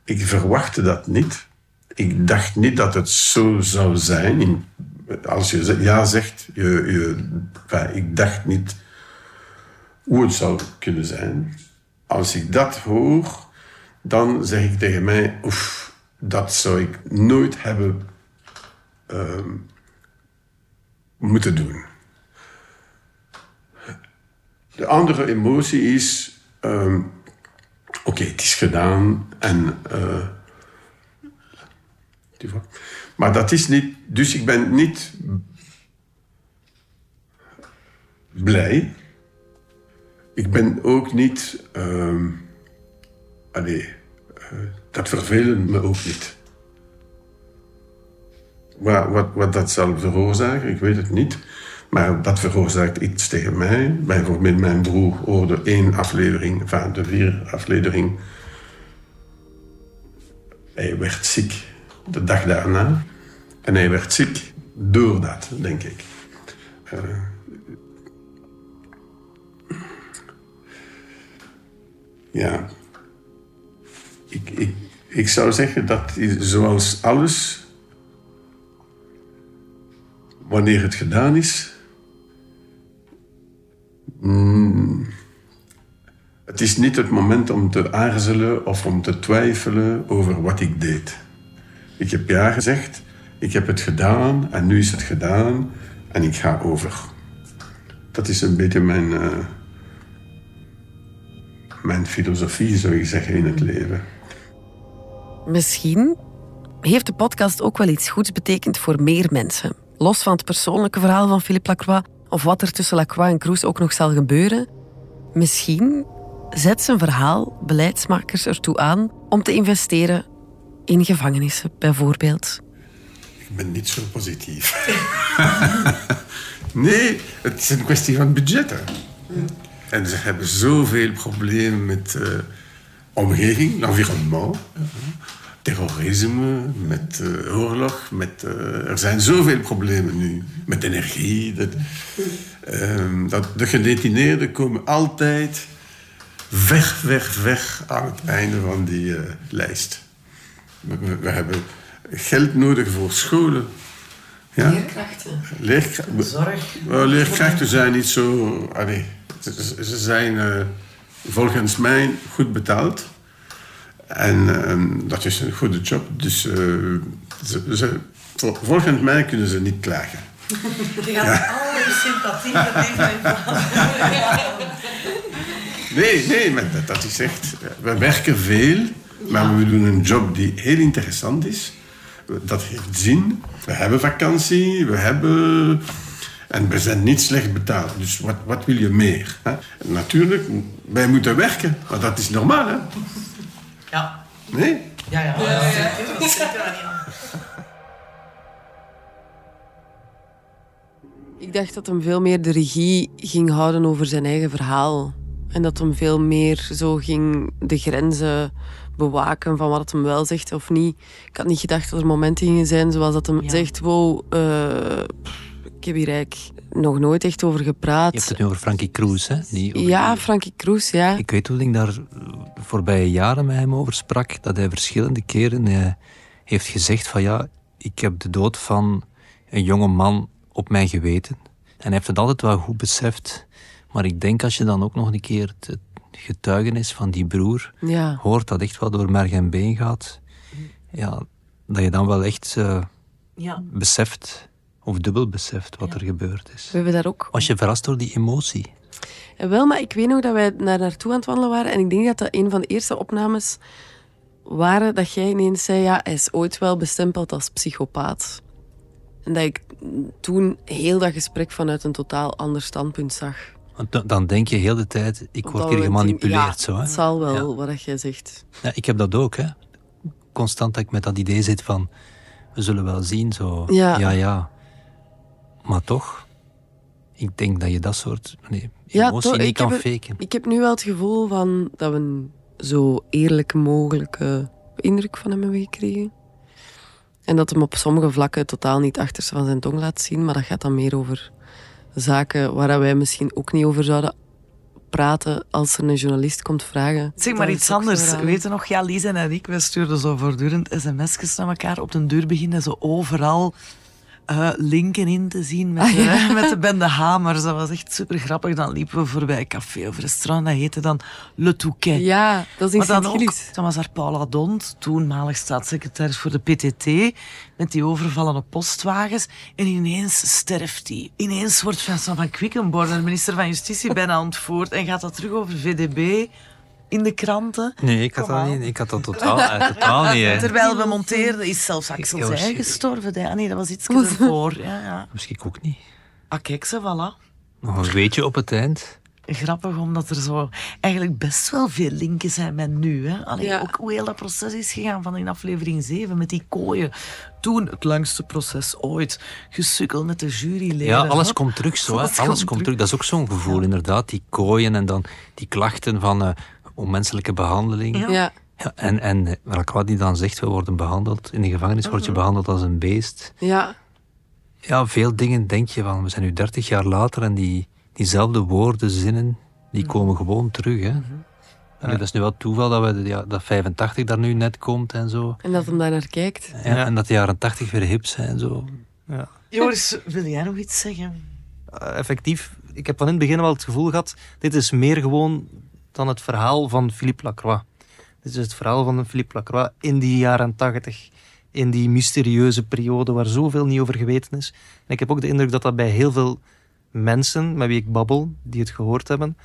ik verwachtte dat niet. Ik dacht niet dat het zo zou zijn. In, als je ja zegt, je, enfin, ik dacht niet hoe het zou kunnen zijn. Als ik dat hoor, dan zeg ik tegen mij: oef, dat zou ik nooit hebben ehm, moeten doen. De andere emotie is, ehm, oké, het is gedaan en. vois. Maar dat is niet, dus ik ben niet blij. Ik ben ook niet. ehm allee, eh, dat vervelen me ook niet. Wat, wat, wat dat zal veroorzaken, ik weet het niet. Maar dat veroorzaakt iets tegen mij. Bijvoorbeeld mijn broer hoorde één aflevering, van de vier aflevering. Hij werd ziek de dag daarna. En hij werd ziek door dat, denk ik. Eh, ja. Ik, ik, ik zou zeggen dat zoals alles, wanneer het gedaan is, mm, het is niet het moment om te aarzelen of om te twijfelen over wat ik deed. Ik heb ja gezegd, ik heb het gedaan en nu is het gedaan en ik ga over. Dat is een beetje mijn, eh, mijn filosofie, zou ik zeggen, in het leven. Misschien heeft de podcast ook wel iets goeds betekend voor meer mensen. Los van het persoonlijke verhaal van Philippe Lacroix of wat er tussen Lacroix en Cruz ook nog zal gebeuren. Misschien zet zijn verhaal beleidsmakers ertoe aan om te investeren in gevangenissen, bijvoorbeeld. Ik ben niet zo positief. nee, het is een kwestie van budgetten. En ze hebben zoveel problemen met uh, omgeving, environnement, terrorisme, met uh, oorlog. Met, uh, er zijn zoveel problemen nu. Met energie. Dat, dat de gedetineerden komen altijd weg, weg, weg aan het einde van die lijst. We, we, hebben geld nodig voor scholen. Ja? Leerkrachten. Leerkrachten. Zorg. Leerkrachten zijn niet zo. Allee, ze, ze zijn uh, volgens mij goed betaald. En uh, dat is een goede job. Dus uh, ze, ze, volgens mij kunnen ze niet klagen. Je gaat ja. alle sympathie beleven. Nee, nee, maar dat, dat is echt. We werken veel. Maar we doen een job die heel interessant is. Dat heeft zin. We hebben vakantie, we hebben... En we zijn niet slecht betaald. Dus wat, wat wil je meer? Hè? Natuurlijk, wij moeten werken. Maar dat is normaal, hè? Ja. Nee? Ja, ja. ja, ja, ja. Dat zit er niet aan. Ik dacht dat hem veel meer de regie ging houden over zijn eigen verhaal. En dat hem veel meer zo ging de grenzen bewaken van wat hem wel zegt of niet. Ik had niet gedacht dat er momenten gingen zijn zoals dat hem ja. zegt: Wow, uh, ik heb hier eigenlijk nog nooit echt over gepraat. Je hebt het nu over Frankie Cruz, hè? Die ja. Frankie Cruz, ja. Ik weet hoe ik daar voorbije jaren met hem over sprak, dat hij verschillende keren uh, heeft gezegd: van ja, ik heb de dood van een jonge man op mijn geweten. En hij heeft het altijd wel goed beseft. Maar ik denk als je dan ook nog een keer het, getuigenis van die broer ja. hoort, dat echt wel door merg en been gaat, ja, dat je dan wel echt uh, ja. beseft, of dubbel beseft, wat Ja. er gebeurd is. We hebben daar ook... Was je verrast door die emotie? En wel, maar ik weet nog dat wij daar naartoe aan het wandelen waren. En ik denk dat dat een van de eerste opnames waren dat jij ineens zei... Ja, hij is ooit wel bestempeld als psychopaat. En dat ik toen heel dat gesprek vanuit een totaal ander standpunt zag. Want dan- denk je heel de tijd, ik word hier gemanipuleerd. zo, hè? het zal wel, Ja. wat jij zegt. Ja, ik heb dat ook, hè. Constant dat ik met dat idee zit van, we zullen wel zien, zo. Ja. ja, ja. Maar toch, ik denk dat je dat soort nee, Ja, emotie toch, niet kan heb faken. Ik heb nu wel het gevoel van dat we een zo eerlijk mogelijke indruk van hem hebben gekregen. En dat hem op sommige vlakken totaal niet achterste van zijn tong laat zien. Maar dat gaat dan meer over zaken waar wij misschien ook niet over zouden praten als er een journalist komt vragen. Zeg maar iets anders. Weet je nog, ja, Lisa en ik, wij stuurden zo voortdurend sms'jes naar elkaar. Op den deur beginnen ze overal eh, linken in te zien met, de, met de bende Hamers. Dat was echt super grappig. Dan liepen we voorbij een café of restaurant. Dat heette dan Le Touquet. Ja, dat is in Maar dan, ook, dan was daar Paula Dont, toenmalig staatssecretaris voor de PTT, met die overvallende postwagens. En ineens sterft hij. Ineens wordt Vincent van Quickenborn, de minister van Justitie, bijna ontvoerd. En gaat dat terug over VDB in de kranten. Nee, ik had Kom dat aan. niet. Ik had dat totaal, eh, totaal niet. Hè. Terwijl we monteerden, is zelfs Axel Ik was- Zij gestorven. hè. Ah, nee, dat was iets ervoor. Ja, ja. Misschien ook niet. Ah, kijk ze, voilà. Nog een weetje op het eind. Grappig, omdat er zo eigenlijk best wel veel linken zijn met nu. Hè? Allee, Ja. Ook hoe heel dat proces is gegaan van in aflevering 7 met die kooien. Toen het langste proces ooit. Gesukkel met de juryleden. Ja, alles komt terug zo. Hè. Alles Alles, komt komt terug. Dat is ook zo'n gevoel, inderdaad. Die kooien en dan die klachten van eh, onmenselijke behandeling. Ja. Ja, en, en wat die dan zegt, we worden behandeld. In de gevangenis word je Mhm. behandeld als een beest. ja. Ja, veel dingen denk je van, we zijn nu dertig jaar later en die, diezelfde woorden, zinnen, die Mhm. komen gewoon terug. Hè. Allee, dat is nu wel toeval dat, we, ja, dat 85 daar nu net komt en zo. En dat hem daar naar kijkt. Ja, En dat de jaren 80 weer hip zijn. Zo. Ja. Joris, wil jij nog iets zeggen? Eh, effectief, ik heb van in het begin wel het gevoel gehad, dit is meer gewoon dan het verhaal van Philippe Lacroix. Dit is het verhaal van Philippe Lacroix in die jaren tachtig, in die mysterieuze periode waar zoveel niet over geweten is. En ik heb ook de indruk dat dat bij heel veel mensen met wie ik babbel, die het gehoord hebben,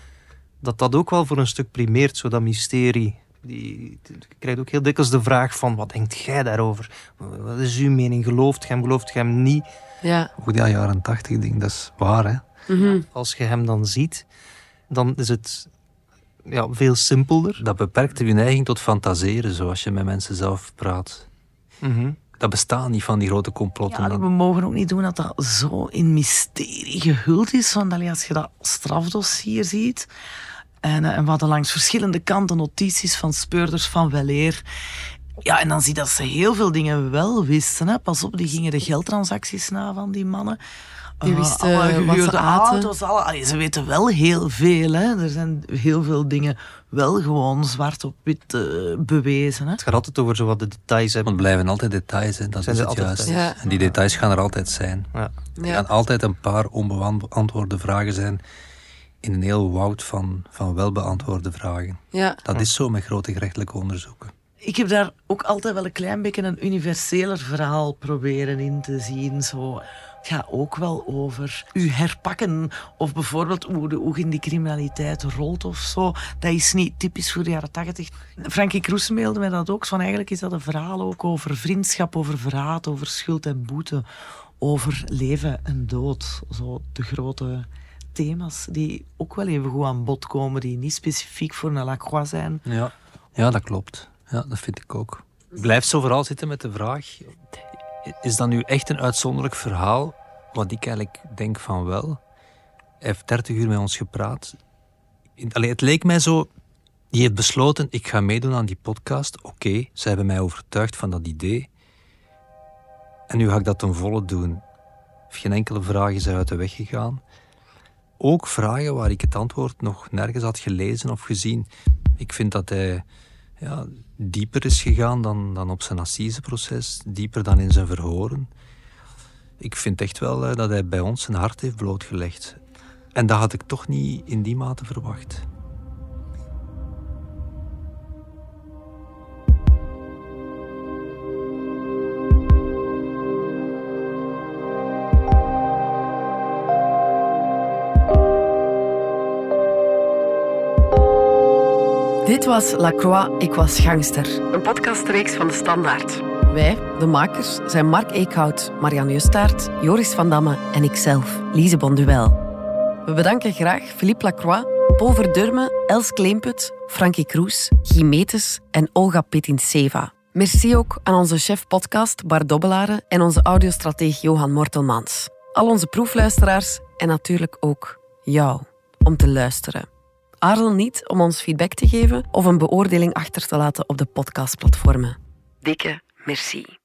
dat dat ook wel voor een stuk primeert, zo dat mysterie. Die, je krijgt ook heel dikwijls de vraag van, wat denkt jij daarover? Wat is uw mening? Gelooft je hem, gelooft je hem niet? Ja. Ook die jaren 80 ding, dat is waar. Hè. Mhm. als je hem dan ziet, dan is het ja, veel simpeler. Dat beperkt je neiging tot fantaseren, zoals je met mensen zelf praat. Mhm. Dat bestaat niet van die grote complotten. Ja, we mogen ook niet doen dat dat zo in mysterie gehuld is. Want als je dat strafdossier ziet... En, eh, en we hadden langs verschillende kanten notities van speurders van weleer. Ja, en dan zie je dat ze heel veel dingen wel wisten. Hè. Pas op, die gingen de geldtransacties na van die mannen. Die Eh, wisten alle wat ze aten. auto's, alle, allee, ze weten wel heel veel. Hè. Er zijn heel veel dingen wel gewoon zwart op wit eh, bewezen. Hè. Het gaat altijd over zo wat de details Want hebben. het blijven altijd details, hè. dat Zijn is het juist. Ja. En die details gaan er altijd zijn. Ja. Er gaan altijd een paar onbeantwoorde vragen zijn in een heel woud van, van welbeantwoorde vragen. Ja. Dat is zo met grote gerechtelijke onderzoeken. Ik heb daar ook altijd wel een klein beetje een universeler verhaal proberen in te zien. Zo. Het gaat ook wel over u herpakken. Of bijvoorbeeld hoe, de, hoe in die criminaliteit rolt of zo. Dat is niet typisch voor de jaren tachtig. Frankie Kroes mailde mij dat ook. Van eigenlijk is dat een verhaal ook over vriendschap, over verraad, over schuld en boete. Over leven en dood. Zo de grote thema's die ook wel even goed aan bod komen. Die niet specifiek voor een zijn. Ja. ja, dat klopt. Ja, dat vind ik ook. Blijf zo vooral zitten met de vraag: is dat nu echt een uitzonderlijk verhaal? Wat ik eigenlijk denk van wel. Hij heeft 30 uur met ons gepraat. Allee, het leek mij zo. Die heeft besloten: ik ga meedoen aan die podcast. Oké, ze hebben mij overtuigd van dat idee. En nu ga ik dat ten volle doen. Geen enkele vraag is uit de weg gegaan. Ook vragen waar ik het antwoord nog nergens had gelezen of gezien. Ik vind dat hij ja, dieper is gegaan dan, dan op zijn assiseproces, dieper dan in zijn verhoren. Ik vind echt wel eh, dat hij bij ons zijn hart heeft blootgelegd. En dat had ik toch niet in die mate verwacht. Dit was La Croix, ik was gangster. Een podcastreeks van de Standaard. Wij, de makers, zijn Mark Eekhout, Marianne Justaert, Joris van Damme en ikzelf, Lise Bonduel. We bedanken graag Philippe Lacroix, Paul Verdurme, Els Kleemput, Frankie Kroes, Guy Metes en Olga Petinseva. Merci ook aan onze chef podcast Bar Dobbelaren en onze audiostrateeg Johan Mortelmans. Al onze proefluisteraars en natuurlijk ook jou om te luisteren. Aarzel niet om ons feedback te geven of een beoordeling achter te laten op de podcastplatformen. Dikke merci.